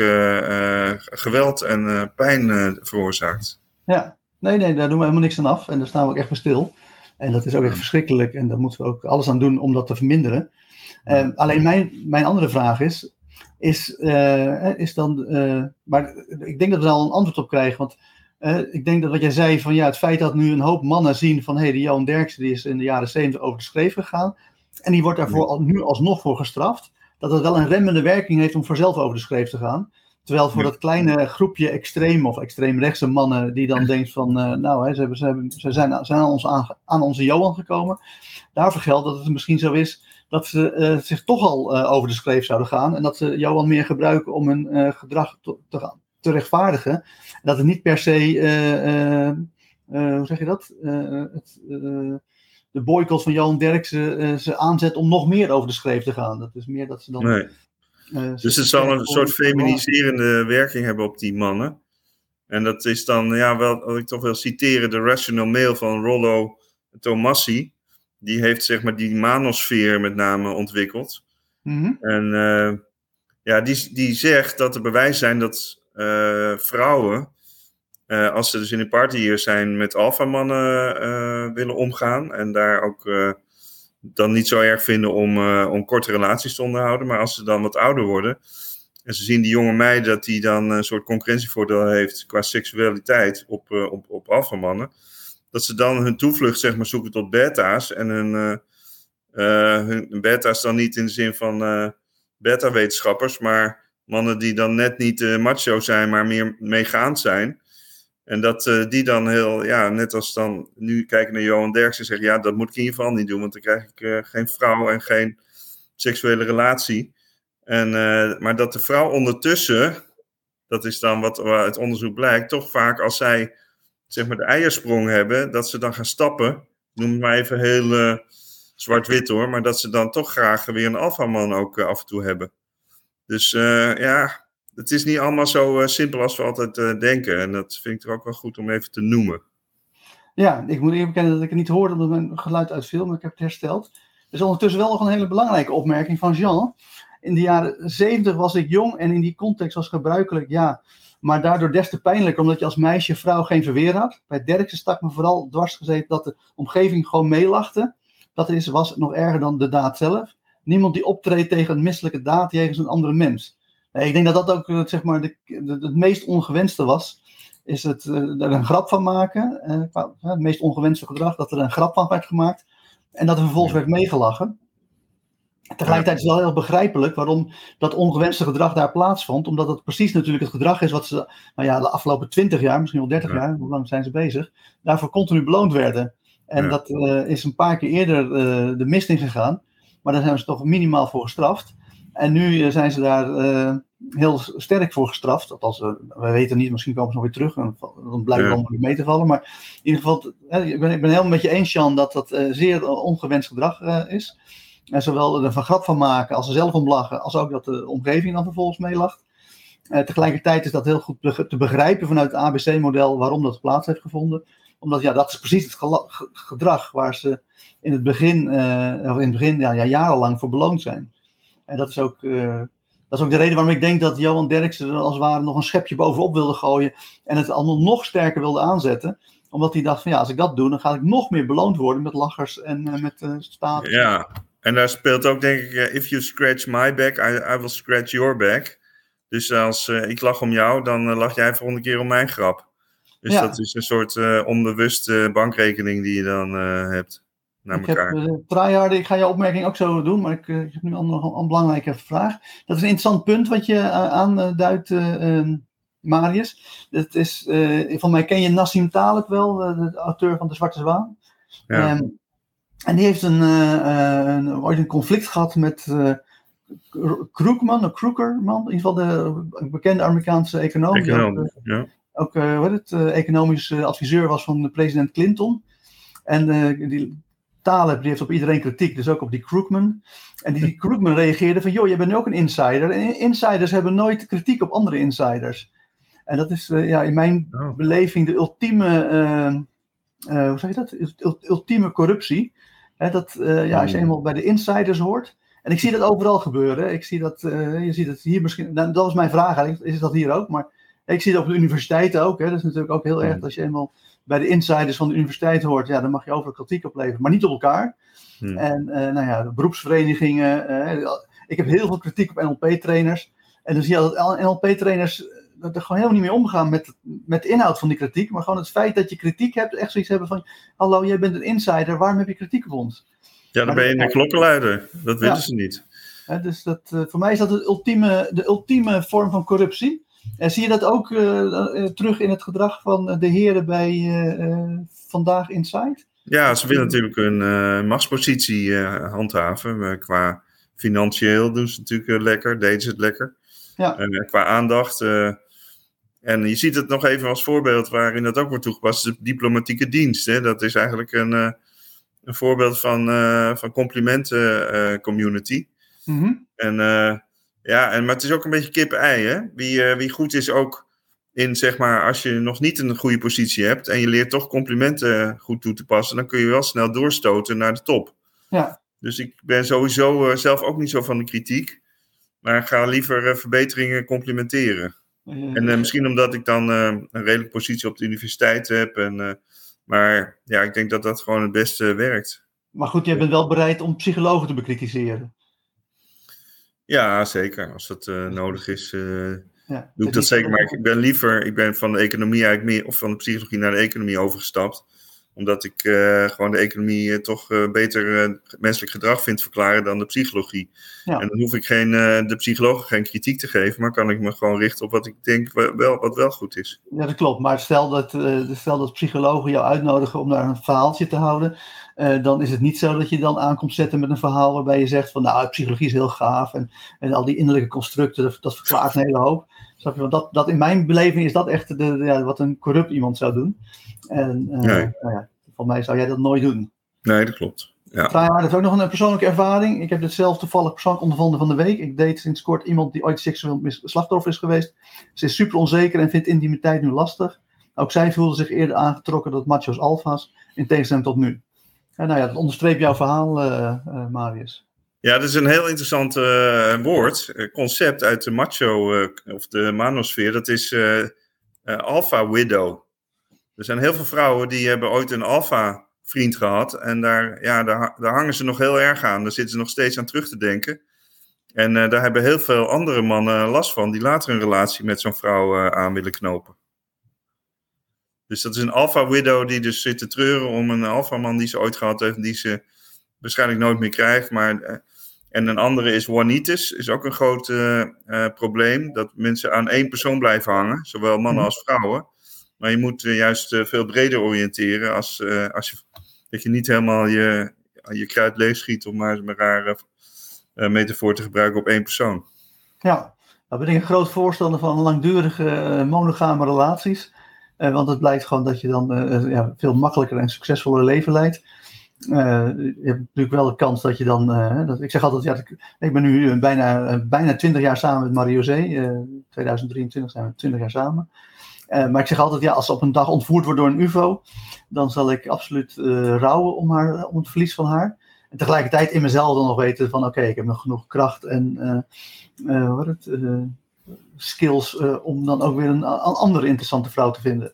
geweld en pijn veroorzaakt. Ja, nee, nee, daar doen we helemaal niks aan af. En daar staan we ook echt voor stil. En dat is ook echt verschrikkelijk. En daar moeten we ook alles aan doen om dat te verminderen. alleen mijn, mijn andere vraag is: is, uh, is dan. Uh, maar ik denk dat we daar al een antwoord op krijgen. Want uh, ik denk dat wat jij zei van ja, het feit dat nu een hoop mannen zien van hé, hey, die Johan Derksen die is in de jaren 70 over de schreef gegaan. En die wordt daarvoor al, nu alsnog voor gestraft. Dat dat wel een remmende werking heeft om voor zelf over de schreef te gaan. Terwijl voor dat kleine groepje extreem of extreemrechtse mannen die dan denkt van, nou, hè, ze, hebben, ze, hebben, ze zijn, zijn aan, ons aan, aan onze Johan gekomen. Daarvoor geldt dat het misschien zo is dat ze zich toch al over de schreef zouden gaan. En dat ze Johan meer gebruiken om hun gedrag te, te, te, rechtvaardigen. Dat het niet per se, hoe zeg je dat? het, de boycott van Johan Derksen ze aanzet om nog meer over de schreef te gaan. Dat is meer dat ze dan. Nee. dus het zal een soort feminiserende werking hebben op die mannen. En dat is dan, ja, wel, wat ik toch wil citeren, de rational mail van Rollo Tomassi. Die heeft zeg maar die manosfeer met name ontwikkeld. Mhm. En uh, ja, die, die zegt dat er bewijs zijn dat uh, vrouwen, uh, als ze dus in een party hier zijn, met alfamannen willen omgaan. En daar ook dan niet zo erg vinden om, om korte relaties te onderhouden. Maar als ze dan wat ouder worden, en ze zien die jonge meid dat die dan een soort concurrentievoordeel heeft qua seksualiteit op, op, op alfamannen. Dat ze dan hun toevlucht zeg maar, zoeken tot beta's. En hun, uh, hun beta's dan niet in de zin van beta-wetenschappers, maar mannen die dan net niet macho zijn, maar meer meegaand zijn. En dat die dan heel, ja, net als dan nu kijken naar Johan Derksen en zeggen, ja, dat moet ik in ieder geval niet doen, want dan krijg ik geen vrouw en geen seksuele relatie. En, maar dat de vrouw ondertussen, dat is dan wat uit onderzoek blijkt, toch vaak als zij zeg maar de eiersprong hebben, dat ze dan gaan stappen. Noem maar even heel uh, zwart-wit hoor, maar dat ze dan toch graag weer een alfaman ook uh, af en toe hebben. Dus ja, het is niet allemaal zo simpel als we altijd denken. En dat vind ik er ook wel goed om even te noemen. Ja, ik moet eerlijk bekennen dat ik het niet hoorde omdat mijn geluid uitviel, maar ik heb het hersteld. Er is ondertussen wel nog een hele belangrijke opmerking van Jean in de jaren 70 was ik jong en in die context was gebruikelijk, ja. Maar daardoor des te pijnlijker, omdat je als meisje vrouw geen verweer had. Bij Derksen stak me vooral dwars gezeten dat de omgeving gewoon meelachte. Dat is, was nog erger dan de daad zelf. Niemand die optreedt tegen een misselijke daad jegens een andere mens. Ik denk dat dat ook eh, zeg maar, de, het meest ongewenste was. Is het uh, er een grap van maken. Uh, het meest ongewenste gedrag, dat er een grap van werd gemaakt. En dat er vervolgens werd meegelachen. Tegelijkertijd is het wel heel begrijpelijk waarom dat ongewenste gedrag daar plaatsvond. Omdat het precies natuurlijk het gedrag is wat ze nou ja, de afgelopen 20 jaar, misschien wel 30 jaar, hoe lang zijn ze bezig, daarvoor continu beloond werden. En dat uh, is een paar keer eerder uh, de mist in gegaan. Maar daar zijn ze toch minimaal voor gestraft. En nu uh, zijn ze daar heel sterk voor gestraft. Althans, we weten niet, misschien komen ze nog weer terug. En dan blijkt ja. allemaal weer mee te vallen. Maar in ieder geval, ik ben, ik ben helemaal met je eens, Jan, dat dat zeer ongewenst gedrag is. En zowel er van grap van maken als er zelf om lachen, als ook dat de omgeving dan vervolgens meelacht. Uh, tegelijkertijd is dat heel goed te begrijpen vanuit het ABC-model waarom dat plaats heeft gevonden. Omdat ja, dat is precies het gedrag waar ze in het begin, uh, in het begin ja, ja, jarenlang voor beloond zijn. En dat is ook, uh, dat is ook de reden waarom ik denk dat Johan Derksen er als het ware nog een schepje bovenop wilde gooien. En het allemaal nog sterker wilde aanzetten omdat hij dacht van ja, als ik dat doe, dan ga ik nog meer beloond worden met lachers en met staat. Ja, en daar speelt ook, denk ik, eh, if you scratch my back, I, I will scratch your back. Dus als uh, ik lach om jou, dan uh, lach jij volgende keer om mijn grap. Dus ja. dat is een soort onbewuste bankrekening die je dan hebt naar ik elkaar. Heb, ik ga je opmerking ook zo doen, maar ik, ik heb nu nog een, belangrijke vraag. Dat is een interessant punt wat je aanduidt, ehm, Marius. Dat is, van mij ken je Nassim Taleb wel, de auteur van De Zwarte Zwaan. Ja. Um, en die heeft een, uh, een, ooit een conflict gehad met Krugman, of Krugerman, in ieder geval de bekende Amerikaanse econoom. econoom ook, ja. ook wat het, economisch adviseur was van president Clinton. En die Taleb die heeft op iedereen kritiek, dus ook op die Krugman. En die Krugman reageerde van, joh, jij bent nu ook een insider. En insiders hebben nooit kritiek op andere insiders. En dat is ja, in mijn oh. beleving de ultieme, uh, hoe zeg je dat? Ultieme corruptie dat, uh, ja, als je hmm. eenmaal bij de insiders hoort. En ik zie dat overal gebeuren. Ik zie dat, uh, je ziet het hier misschien. Nou, dat was mijn vraag eigenlijk. Is dat hier ook? Maar ik zie het op de universiteiten ook. Hè. Dat is natuurlijk ook heel erg. Hmm. Als je eenmaal bij de insiders van de universiteit hoort. Ja, dan mag je overal kritiek opleveren. Maar niet op elkaar. Hmm. En uh, nou ja, de beroepsverenigingen. ik heb heel veel kritiek op NLP-trainers. En dan zie je dat NLP-trainers er gewoon helemaal niet mee omgaan met, met de inhoud van die kritiek. Maar gewoon het feit dat je kritiek hebt, echt zoiets hebben van: Hallo, jij bent een insider, waarom heb je kritiek op ons? Ja, dan ben je een klokkenluider. Dat weten ze niet. dus dat, uh, voor mij is dat de ultieme, de ultieme vorm van corruptie. En zie je dat ook uh, terug in het gedrag van de heren bij Vandaag Inside? Ja, ze willen natuurlijk een machtspositie handhaven. qua financieel doen ze natuurlijk lekker, deden ze het lekker. Ja. qua aandacht. En je ziet het nog even als voorbeeld waarin dat ook wordt toegepast, de diplomatieke dienst. Hè? Dat is eigenlijk een, een voorbeeld van, van complimenten community. Mm En ja, en, maar het is ook een beetje kip-ei? Wie, wie goed is ook in, zeg maar, als je nog niet een goede positie hebt en je leert toch complimenten goed toe te passen, dan kun je wel snel doorstoten naar de top. Ja. Dus ik ben sowieso uh, zelf ook niet zo van de kritiek, maar ga liever uh, verbeteringen complimenteren. En uh, misschien omdat ik dan een redelijke positie op de universiteit heb. En, maar ja, ik denk dat dat gewoon het beste werkt. Maar goed, jij bent wel bereid om psychologen te bekritiseren. Ja, zeker. Als dat nodig is, ja, doe ik dat zeker. Maar ik ben liever, ik ben van de economie eigenlijk meer, of van de psychologie naar de economie overgestapt. Omdat ik uh, gewoon de economie uh, toch uh, beter menselijk gedrag vind verklaren dan de psychologie. Ja. En dan hoef ik geen, de psychologen geen kritiek te geven, maar kan ik me gewoon richten op wat ik denk wel, wat wel goed is. Ja, dat klopt. Maar stel dat, stel dat psychologen jou uitnodigen om daar een verhaaltje te houden. dan is het niet zo dat je dan aankomt zetten met een verhaal waarbij je zegt van nou, psychologie is heel gaaf en, en al die innerlijke constructen, dat, dat verklaart een hele hoop. Snap je? Want dat, dat in mijn beleving is dat echt de, ja, wat een corrupt iemand zou doen. En uh, nee. nou ja, voor mij zou jij dat nooit doen. Nee, dat klopt. Ja. dat is ook nog een persoonlijke ervaring. Ik heb dit zelf toevallig persoonlijk ondervonden van de week. Ik deed sinds kort iemand die ooit seksueel slachtoffer is geweest. Ze is super onzeker en vindt intimiteit nu lastig. Ook zij voelde zich eerder aangetrokken tot macho's alfa's, in tegenstelling tot nu. En nou ja, dat onderstreept jouw verhaal, uh, uh, Marius. Ja, dat is een heel interessant uh, woord, uh, concept uit de macho uh, of de manosfeer. Dat is alpha widow. Er zijn heel veel vrouwen die hebben ooit een alpha vriend gehad. En daar, ja, daar, daar hangen ze nog heel erg aan. Daar zitten ze nog steeds aan terug te denken. En daar hebben heel veel andere mannen last van, die later een relatie met zo'n vrouw aan willen knopen. Dus dat is een alpha widow die dus zit te treuren om een alpha man die ze ooit gehad heeft, die ze waarschijnlijk nooit meer krijgt. Maar en een andere is one-itis, is ook een groot uh, probleem. Dat mensen aan één persoon blijven hangen, zowel mannen mhm. als vrouwen. Maar je moet uh, juist veel breder oriënteren als, als je, dat je niet helemaal je, je kruid leeg schiet, om maar een rare metafoor te gebruiken op één persoon. Ja, nou ben ik een groot voorstander van langdurige monogame relaties. want het blijkt gewoon dat je dan ja, veel makkelijker en succesvoller leven leidt. Uh, je hebt natuurlijk wel de kans dat je dan. Uh, dat, ik zeg altijd, ja, ik ben nu bijna, bijna 20 jaar samen met Mario Zee. Uh, 2023 zijn we 20 jaar samen. Uh, maar ik zeg altijd, ja, als ze op een dag ontvoerd wordt door een UFO, dan zal ik absoluut rouwen om, haar, om het verlies van haar. En tegelijkertijd in mezelf dan nog weten van, oké, ik heb nog genoeg kracht en wat het, skills om dan ook weer een, een, andere interessante vrouw te vinden.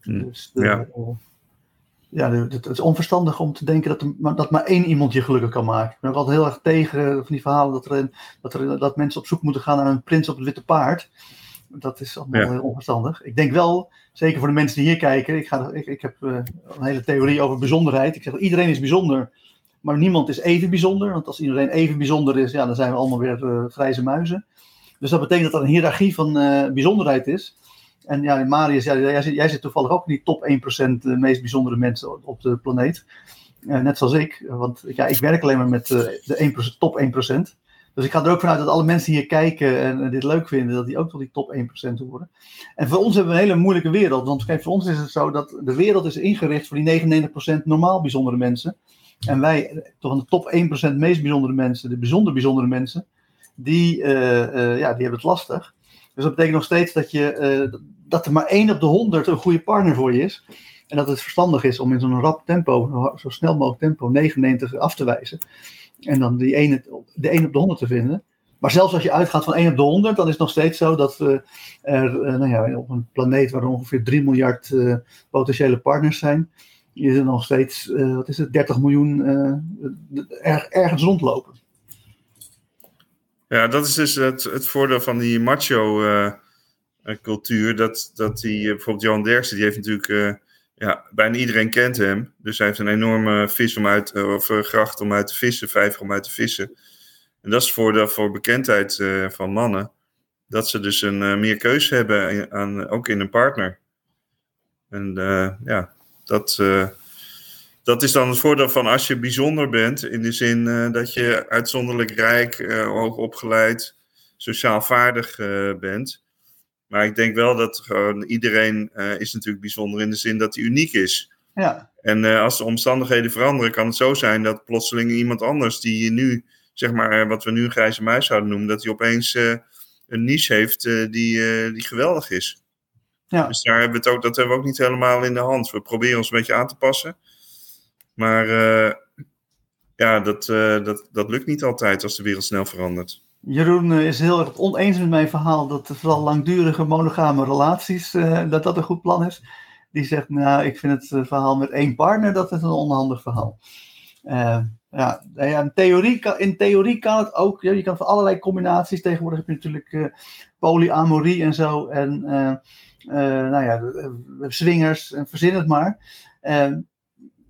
Hm, dus ja ja, het, is onverstandig om te denken dat, er, dat maar één iemand je gelukkig kan maken. Ik ben ook altijd heel erg tegen van die verhalen dat, er, dat, er, dat mensen op zoek moeten gaan naar een prins op het witte paard. Dat is allemaal heel onverstandig. Ik denk wel, zeker voor de mensen die hier kijken, ik, ga, ik, ik heb uh, een hele theorie over bijzonderheid. Ik zeg iedereen is bijzonder, maar niemand is even bijzonder. Want als iedereen even bijzonder is, ja, dan zijn we allemaal weer uh, grijze muizen. Dus dat betekent dat er een hiërarchie van uh, bijzonderheid is. En ja, Marius, ja, jij, zit, toevallig ook in die top 1% de meest bijzondere mensen op de planeet. Uh, net zoals ik, want ja, ik werk alleen maar met uh, de 1%, top 1%. Dus ik ga er ook vanuit dat alle mensen die hier kijken en dit leuk vinden, dat die ook tot die top 1% horen. En voor ons hebben we een hele moeilijke wereld. Want kijk, voor ons is het zo dat de wereld is ingericht voor die 99% normaal bijzondere mensen. En wij, toch aan de top 1% meest bijzondere mensen, de bijzonder bijzondere mensen, die, ja, die hebben het lastig. Dus dat betekent nog steeds dat, je, uh, dat er maar één op de honderd een goede partner voor je is. En dat het verstandig is om in zo'n rap tempo, zo snel mogelijk tempo, 99 af te wijzen. En dan die ene, de 1 op de 100 te vinden. Maar zelfs als je uitgaat van 1 op de 100, dan is het nog steeds zo dat we er uh, nou ja, op een planeet waar er ongeveer 3 miljard potentiële partners zijn, is er nog steeds, wat is het, 30 miljoen er, ergens rondlopen. Ja, dat is dus het, het voordeel van die macho-cultuur. dat, dat die, eh, bijvoorbeeld Johan Derksen, die heeft natuurlijk. Uh, ja, bijna iedereen kent hem. Dus hij heeft een enorme vis om uit, of gracht om uit te vissen, vijver om uit te vissen. En dat is het voordeel voor bekendheid van mannen. Dat ze dus een meer keuze hebben, aan, ook in een partner. En ja, dat dat is dan het voordeel van als je bijzonder bent, in de zin dat je uitzonderlijk rijk, hoog opgeleid, sociaal vaardig bent. Maar ik denk wel dat gewoon iedereen is natuurlijk bijzonder in de zin dat hij uniek is. Ja. En als de omstandigheden veranderen, kan het zo zijn dat plotseling iemand anders die je nu, zeg maar, wat we nu een grijze muis zouden noemen, dat hij opeens een niche heeft die, die geweldig is. Ja. Dus daar hebben we het ook, dat hebben we ook niet helemaal in de hand. We proberen ons een beetje aan te passen. Maar uh, ja, dat, uh, dat, dat lukt niet altijd als de wereld snel verandert. Jeroen eh, is heel erg oneens met mijn verhaal dat vooral langdurige monogame relaties, dat dat een goed plan is. Die zegt, nou, ik vind het verhaal met één partner, dat is een onhandig verhaal. ja, in, theorie kan, in theorie kan het ook. Ja, je kan voor allerlei combinaties. Tegenwoordig heb je natuurlijk polyamorie en zo. En nou ja, swingers, en verzin het maar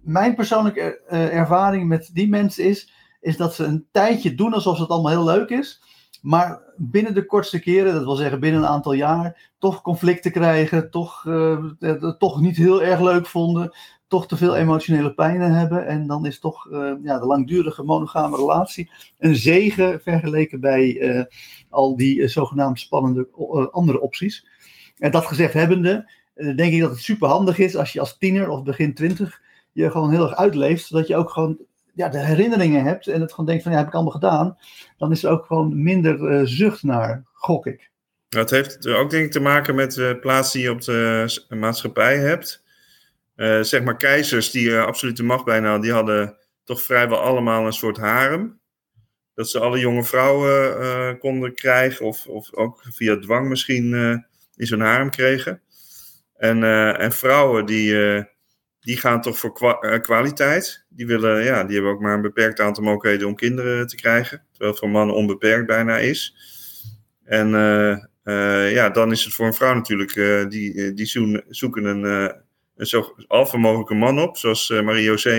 mijn persoonlijke uh, ervaring met die mensen is, is dat ze een tijdje doen alsof het allemaal heel leuk is. Maar binnen de kortste keren, dat wil zeggen binnen een aantal jaar, toch conflicten krijgen, toch, uh, het toch niet heel erg leuk vonden, toch te veel emotionele pijnen hebben. En dan is toch ja, de langdurige monogame relatie een zegen vergeleken bij al die zogenaamd spannende andere opties. En dat gezegd hebbende, denk ik dat het super handig is als je als tiener of begin twintig je gewoon heel erg uitleeft, zodat je ook gewoon ja, de herinneringen hebt en het gewoon denkt van ja, heb ik allemaal gedaan, dan is er ook gewoon minder uh, zucht naar, gok ik. Dat heeft ook denk ik te maken met de plaats die je op de maatschappij hebt. Zeg maar keizers die uh, absolute macht bijna die hadden toch vrijwel allemaal een soort harem. Dat ze alle jonge vrouwen konden krijgen of, of ook via dwang misschien in zo'n harem kregen. En, en vrouwen die die gaan toch voor eh, kwaliteit. Die, willen, ja, die hebben ook maar een beperkt aantal mogelijkheden om kinderen te krijgen. Terwijl het voor mannen onbeperkt bijna is. En uh, uh, ja, dan is het voor een vrouw natuurlijk, uh, die, die zoeken een, een zo alfa mogelijke man op. Zoals Marie-José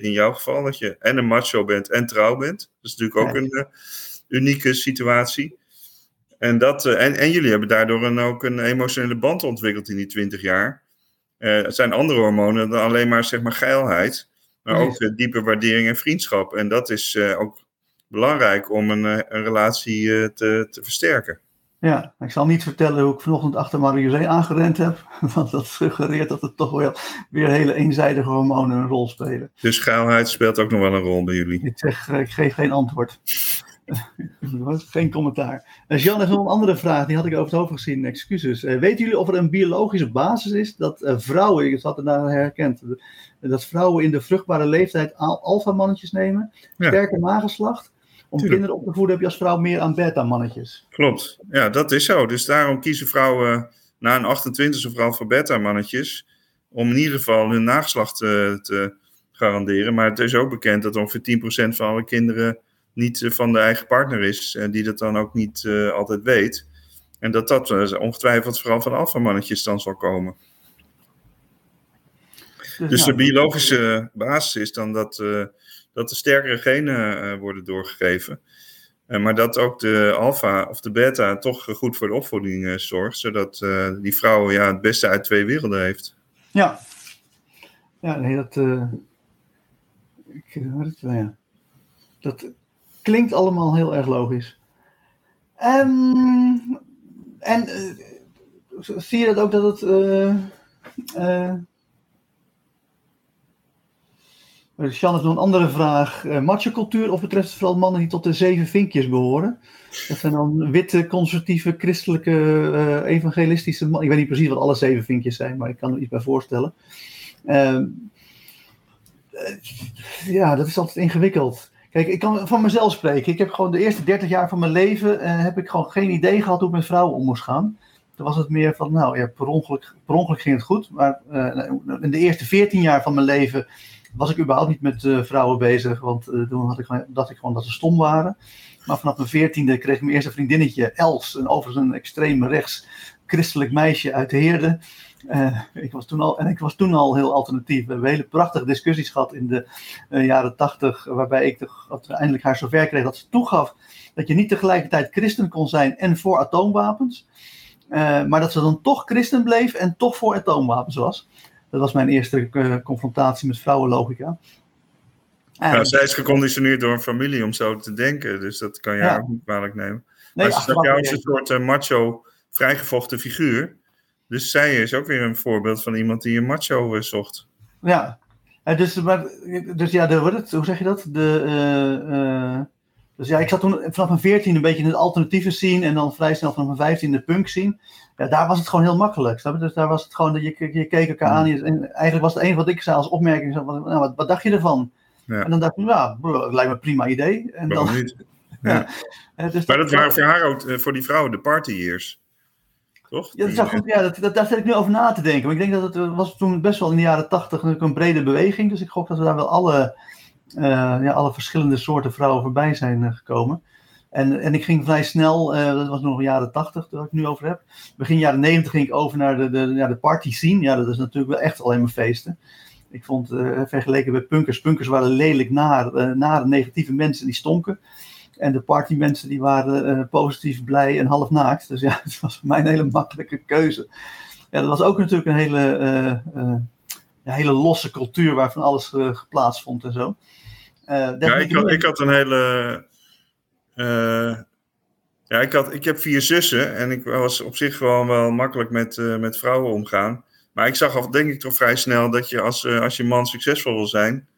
in jouw geval, dat je en een macho bent en trouw bent. Dat is natuurlijk ook een unieke situatie. En, dat, en, en jullie hebben daardoor een, ook een emotionele band ontwikkeld in die twintig jaar. Uh, het zijn andere hormonen dan alleen maar, zeg maar geilheid. Maar ook uh, diepe waardering en vriendschap. En dat is uh, ook belangrijk om een, een relatie te, te versterken. Ja, ik zal niet vertellen hoe ik vanochtend achter Marie aangerend heb. Want dat suggereert dat het toch wel weer hele eenzijdige hormonen een rol spelen. Dus geilheid speelt ook nog wel een rol bij jullie? Ik zeg, ik geef geen antwoord. Geen commentaar. Uh, Jan heeft nog een andere vraag, die had ik over het hoofd gezien, excuses. Uh, weten jullie of er een biologische basis is dat uh, vrouwen, ik had het daar herkend, dat vrouwen in de vruchtbare leeftijd alfamannetjes nemen, ja. sterke nageslacht? Om kinderen op te voeden heb je als vrouw meer aan beta-mannetjes. Klopt, ja, dat is zo. Dus daarom kiezen vrouwen na een 28e vooral voor beta-mannetjes, om in ieder geval hun nageslacht te, te garanderen. Maar het is ook bekend dat ongeveer 10% van alle kinderen niet eh, van de eigen partner is en die dat dan ook niet uh, altijd weet. En dat dat ongetwijfeld vooral van alfamannetjes dan zal komen. Dus, dus de biologische basis is dan dat, uh, dat de sterkere genen worden doorgegeven. maar dat ook de alfa of de beta toch goed voor de opvoeding zorgt. Zodat die vrouw ja, het beste uit twee werelden heeft. Ja, ja nee, dat. Ik, ja. Dat, Klinkt allemaal heel erg logisch. Um, en uh, zie je dat ook dat het. Uh, heeft nog een andere vraag. Uh, macho-cultuur, of betreft het vooral mannen die tot de zeven vinkjes behoren? Dat zijn dan witte, conservatieve, christelijke, evangelistische mannen. Ik weet niet precies wat alle zeven vinkjes zijn, maar ik kan er iets bij voorstellen. Uh, ja, dat is altijd ingewikkeld. Kijk, ik kan van mezelf spreken. Ik heb gewoon de eerste 30 jaar van mijn leven uh, heb ik gewoon geen idee gehad hoe ik met vrouwen om moest gaan. Toen was het meer van, nou ja, per ongeluk, per ongeluk ging het goed. Maar uh, in de eerste 14 jaar van mijn leven was ik überhaupt niet met uh, vrouwen bezig. Want toen had ik, dacht ik gewoon dat ze stom waren. Maar vanaf mijn veertiende kreeg ik mijn eerste vriendinnetje, Els. Een overigens een extreem rechts christelijk meisje uit Heerde. Uh, ik was toen al, en ik was toen al heel alternatief. We hebben hele prachtige discussies gehad in de uh, jaren tachtig, waarbij ik uiteindelijk haar zover kreeg dat ze toegaf dat je niet tegelijkertijd christen kon zijn en voor atoomwapens. Uh, maar dat ze dan toch christen bleef en toch voor atoomwapens was. Dat was mijn eerste confrontatie met vrouwenlogica. En, zij is geconditioneerd door een familie om zo te denken, dus dat kan je ja. ook niet kwalijk nemen. Nee, maar ze jou als een soort macho, vrijgevochten figuur. Dus zij is ook weer een voorbeeld van iemand die een macho zocht. Ja, dus, maar, dus ja, de, het, hoe zeg je dat? De, dus ja, ik zat toen vanaf mijn 14 een beetje in het alternatieve scene en dan vrij snel vanaf mijn 15 de punk scene. Ja, daar was het gewoon heel makkelijk. Snap je? Dus daar was het gewoon dat je, je keek elkaar aan. En eigenlijk was het enige wat ik zei als opmerking: nou, wat, wat dacht je ervan? Ja. En dan dacht ik, ja, dat lijkt me een prima idee. En dan, niet? Ja. dus maar dat, waren voor haar ook, eh, voor die vrouwen, de party years. Toch? Ja, dat, goed, ja dat, dat, daar zit ik nu over na te denken. Maar ik denk dat het eh, was toen best wel in de jaren tachtig een brede beweging. Dus ik gok dat we daar wel alle uh, ja, alle verschillende soorten vrouwen voorbij zijn uh, gekomen. En, en ik ging vrij snel, uh, dat was nog jaren 80 waar ik het nu over heb. Begin jaren 90 ging ik over naar de, de, ja, de party scene. Ja, dat is natuurlijk wel echt alleen maar feesten. Ik vond, vergeleken met punkers, punkers waren lelijk naar, nare, negatieve mensen die stonken. En de partymensen die waren positief, blij en half naakt. Dus ja, het was voor mij een hele makkelijke keuze. Ja, dat was ook natuurlijk een hele, ja, hele losse cultuur waar van alles geplaatst vond en zo. Ja, ik had, ik had een hele. Ja, ik, had, ik heb vier zussen en ik was op zich gewoon wel makkelijk met, met vrouwen omgaan. Maar ik zag al, denk ik toch vrij snel dat je als, als je man succesvol wil zijn,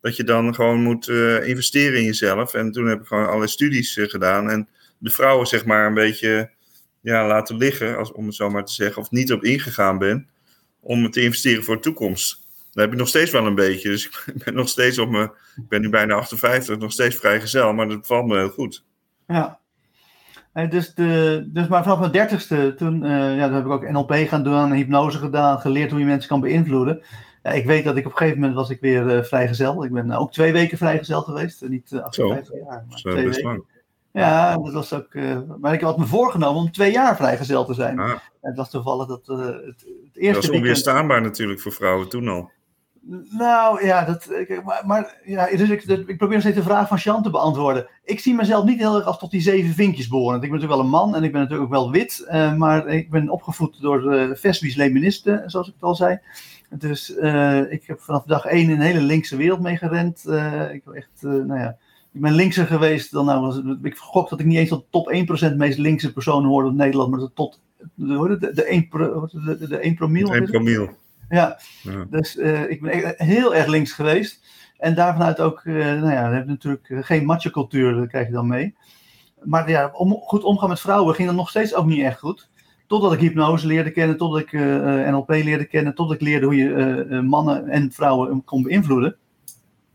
dat je dan gewoon moet investeren in jezelf. En toen heb ik gewoon alle studies gedaan en de vrouwen zeg maar een beetje ja, laten liggen, als, om het zo maar te zeggen, of niet op ingegaan ben om te investeren voor de toekomst. Dat heb ik nog steeds wel een beetje. Dus ik ben nog steeds op mijn. Ik ben nu bijna 58, nog steeds vrijgezel, maar dat valt me heel goed. Ja. Dus, de, dus maar vanaf mijn dertigste, toen uh, ja, heb ik ook NLP gaan doen, hypnose gedaan, geleerd hoe je mensen kan beïnvloeden. Ja, ik weet dat ik op een gegeven moment was ik weer uh, vrijgezel. Ik ben ook twee weken vrijgezel geweest. Niet uh, 58 jaar, maar twee best weken. Lang. Ja, dat was ook. Uh, maar ik had me voorgenomen om twee jaar vrijgezel te zijn. Ah. Het was toevallig dat uh, het, het, eerste. Dat was onweerstaanbaar natuurlijk voor vrouwen toen al. Nou ja, dat, maar, maar ja, dus ik, ik probeer nog steeds de vraag van Jean te beantwoorden. Ik zie mezelf niet heel erg als tot die zeven vinkjes behoren. Ik ben natuurlijk wel een man en ik ben natuurlijk ook wel wit, uh, maar ik ben opgevoed door de Vesbisch Leninisten, zoals ik het al zei. Dus uh, ik heb vanaf dag één in een hele linkse wereld meegerend. Uh, ik, echt, nou ja, ik ben linkser geweest dan nou. Was, ik gok dat ik niet eens tot de top 1% meest linkse personen hoorde in Nederland, maar tot de, de, de, 1, de, de 1 promiel. 1 promiel. Ja, dus ik ben heel erg links geweest. En daarvanuit ook, nou ja, we hebben natuurlijk eh, geen macho cultuur, dat krijg je dan mee. Maar ja, om, goed omgaan met vrouwen ging dat nog steeds ook niet echt goed. Totdat ik hypnose leerde kennen, totdat ik NLP leerde kennen, totdat ik leerde hoe je mannen en vrouwen kon beïnvloeden.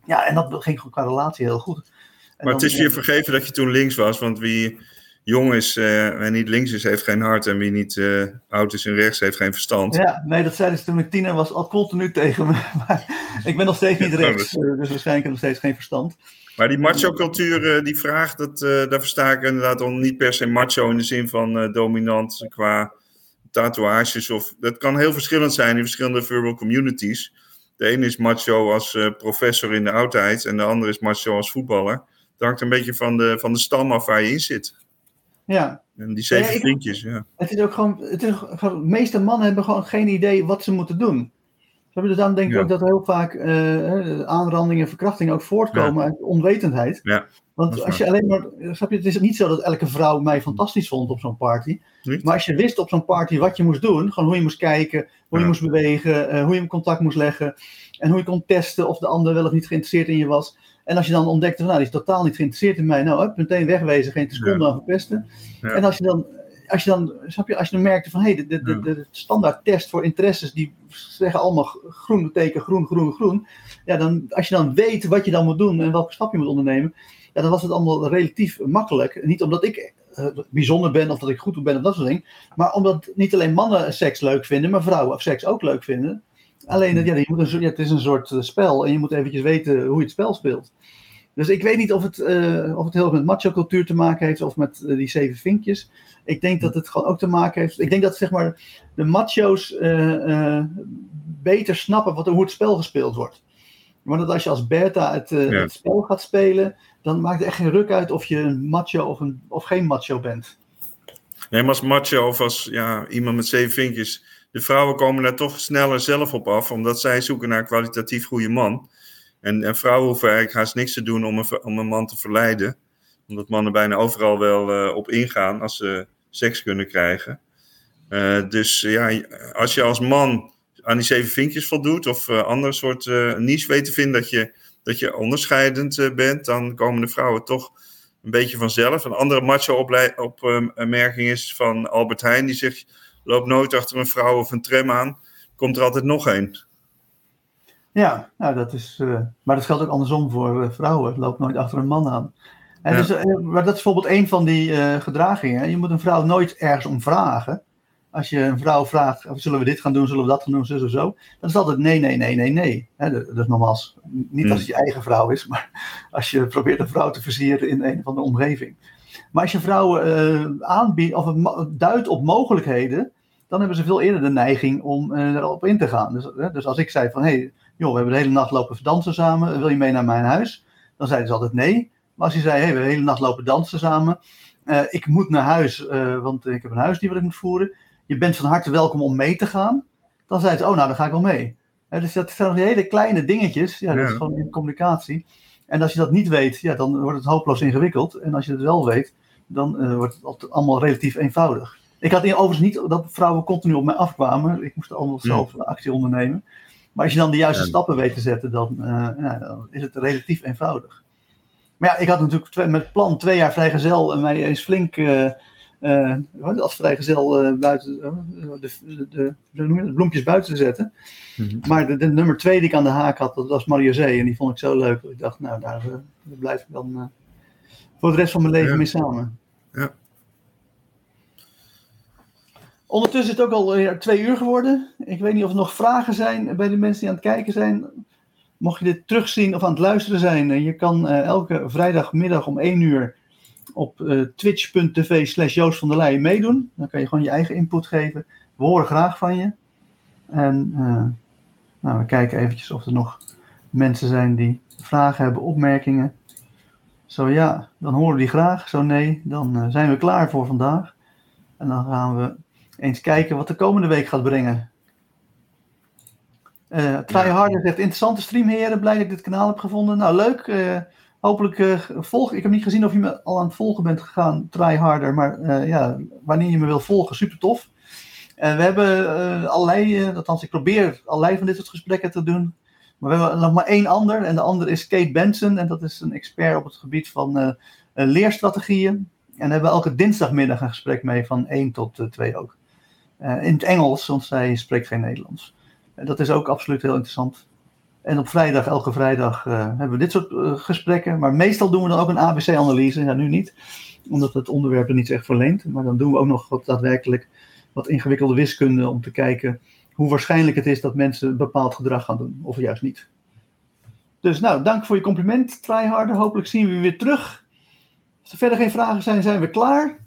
Ja, en dat ging qua relatie heel goed. En maar het is je vergeven dat je toen links was, want wie jong is uh, en niet links is, heeft geen hart. En wie niet uh, oud is en rechts, heeft geen verstand. Ja, nee, dat zeiden ze toen ik tiener was al continu tegen me. Maar ik ben nog steeds niet rechts, dus waarschijnlijk heb ik nog steeds geen verstand. Maar die macho-cultuur, die vraag, dat, daar versta ik inderdaad al niet per se macho in de zin van dominant qua tatoeages. Of, dat kan heel verschillend zijn in verschillende verbal communities. De ene is macho als professor in de oudheid en de andere is macho als voetballer. Het hangt een beetje van de, van de stam af waar je in zit. Ja. En die zeven vriendjes, ja. Het is ook gewoon, het is gewoon, de meeste mannen hebben gewoon geen idee wat ze moeten doen. Dus dan denk ik ook dat heel vaak uh, aanrandingen en verkrachtingen ook voortkomen uit onwetendheid. Ja, Want als je alleen maar, snap je, het is niet zo dat elke vrouw mij fantastisch vond op zo'n party. Maar als je wist op zo'n party wat je moest doen, gewoon hoe je moest kijken, hoe je moest bewegen, uh, hoe je contact moest leggen. En hoe je kon testen of de ander wel of niet geïnteresseerd in je was. En als je dan ontdekt, van, nou, die is totaal niet geïnteresseerd in mij, nou, hup, meteen wegwezen, geen seconde aan verpesten. En als je dan, als je dan, snap je, als je dan merkte van, hé, hey, de, de, de, de, standaard test voor interesses, die zeggen allemaal groen teken, groen, groen, groen. Ja, dan, als je dan weet wat je dan moet doen en welke stap je moet ondernemen, ja, dan was het allemaal relatief makkelijk. Niet omdat ik uh, bijzonder ben of dat ik goed ben of dat soort dingen, maar omdat niet alleen mannen seks leuk vinden, maar vrouwen seks ook leuk vinden. Alleen, ja, je moet een, ja, het is een soort eh, spel en je moet eventjes weten hoe je het spel speelt. Dus ik weet niet of het, uh, of het heel erg met macho-cultuur te maken heeft of met uh, die zeven vinkjes. Ik denk dat het gewoon ook te maken heeft. Ik denk dat zeg maar, de macho's uh, beter snappen wat, hoe het spel gespeeld wordt. Maar dat als je als beta het, ja. het, spel gaat spelen, dan maakt het echt geen ruk uit of je een macho of, een, of geen macho bent. Nee, maar als macho of als ja, iemand met zeven vinkjes de vrouwen komen daar toch sneller zelf op af, omdat zij zoeken naar een kwalitatief goede man. En, en vrouwen hoeven eigenlijk haast niks te doen om een, om een man te verleiden. Omdat mannen bijna overal wel uh, op ingaan als ze seks kunnen krijgen. Uh, dus ja, als je als man aan die zeven vinkjes voldoet of uh, andere soort niche weet te vinden dat je, dat je onderscheidend bent, dan komen de vrouwen toch een beetje vanzelf. Een andere macho-opmerking is van Albert Heijn, die zegt: loop nooit achter een vrouw of een tram aan, komt er altijd nog een. Ja, nou dat is, uh, maar dat geldt ook andersom voor uh, vrouwen. Loop nooit achter een man aan. En ja. dus, uh, maar dat is bijvoorbeeld een van die gedragingen. Je moet een vrouw nooit ergens om vragen. Als je een vrouw vraagt, zullen we dit gaan doen, zullen we dat gaan doen, zo of zo. Dan is het altijd nee, nee, nee, nee, nee. Dat is nogmaals, niet als het je eigen vrouw is, maar als je probeert een vrouw te versieren in een van de omgeving. Maar als je vrouwen aanbiedt of duidt op mogelijkheden, dan hebben ze veel eerder de neiging om erop in te gaan. Dus, dus als ik zei van, hé, hey, joh, we hebben de hele nacht lopen dansen samen, wil je mee naar mijn huis? Dan zeiden ze altijd nee. Maar als je zei, hey, we hebben de hele nacht lopen dansen samen, uh, ik moet naar huis, uh, want ik heb een huisdier wat ik moet voeren. Je bent van harte welkom om mee te gaan. Dan zeiden ze, oh nou, dan ga ik wel mee. Uh, dus dat zijn hele kleine dingetjes, ja, dat ja. is gewoon in communicatie. En als je dat niet weet, ja, dan wordt het hopeloos ingewikkeld. En als je het wel weet, dan wordt het allemaal relatief eenvoudig. Ik had overigens niet dat vrouwen continu op mij afkwamen. Ik moest allemaal zelf actie ondernemen. Maar als je dan de juiste ja. stappen weet te zetten, dan, uh, ja, dan, is het relatief eenvoudig. Maar ja, ik had natuurlijk twee, met plan twee jaar vrijgezel en mij eens flink uh, uh, als vrijgezel buiten de, de, de, de, bloempjes buiten te zetten. Mm -hmm. Maar de, nummer twee die ik aan de haak had, dat was Mario Zee. En die vond ik zo leuk. Ik dacht, nou, daar, daar blijf ik dan voor de rest van mijn leven ja. mee samen. Ja. Ondertussen is het ook al twee uur geworden. Ik weet niet of er nog vragen zijn bij de mensen die aan het kijken zijn. Mocht je dit terugzien of aan het luisteren zijn, je kan uh, elke vrijdagmiddag om 1 uur op uh, twitch.tv slash Joost van der Leijen meedoen. Dan kan je gewoon je eigen input geven. We horen graag van je. En nou, we kijken eventjes of er nog mensen zijn die vragen hebben, opmerkingen. Zo ja, dan horen we die graag. Zo nee, dan zijn we klaar voor vandaag. En dan gaan we eens kijken wat de komende week gaat brengen. Uh, Tryharder zegt, interessante stream heren, blij dat ik dit kanaal heb gevonden. Nou, leuk. Uh, hopelijk uh, volg Ik heb niet gezien of je me al aan het volgen bent gegaan, Tryharder. Maar ja, wanneer je me wil volgen, super tof. we hebben allerlei, althans ik probeer allerlei van dit soort gesprekken te doen. Maar we hebben nog maar één ander. En de ander is Kate Benson. En dat is een expert op het gebied van leerstrategieën. En daar hebben we elke dinsdagmiddag een gesprek mee van 1 tot 2 ook. In het Engels, want zij spreekt geen Nederlands. Uh, dat is ook absoluut heel interessant. En op vrijdag, elke vrijdag, uh, hebben we dit soort gesprekken. Maar meestal doen we dan ook een ABC-analyse. Ja, nu niet, omdat het onderwerp er niet echt verleent. Maar dan doen we ook nog wat, daadwerkelijk wat ingewikkelde wiskunde om te kijken hoe waarschijnlijk het is dat mensen een bepaald gedrag gaan doen, of juist niet. Dus nou, dank voor je compliment, Tryharder. Hopelijk zien we je weer terug. Als er verder geen vragen zijn, zijn we klaar.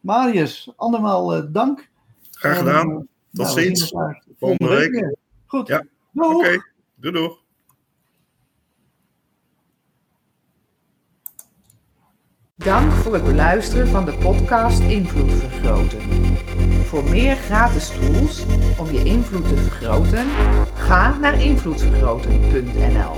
Marius, andermaal dank. Graag gedaan. En, Tot nou, ziens. Volgende, volgende week. week. Goed. Ja. Oké. Okay. Doei. Dank voor het beluisteren van de podcast Invloed Vergroten. Voor meer gratis tools om je invloed te vergroten, ga naar invloedvergroten.nl.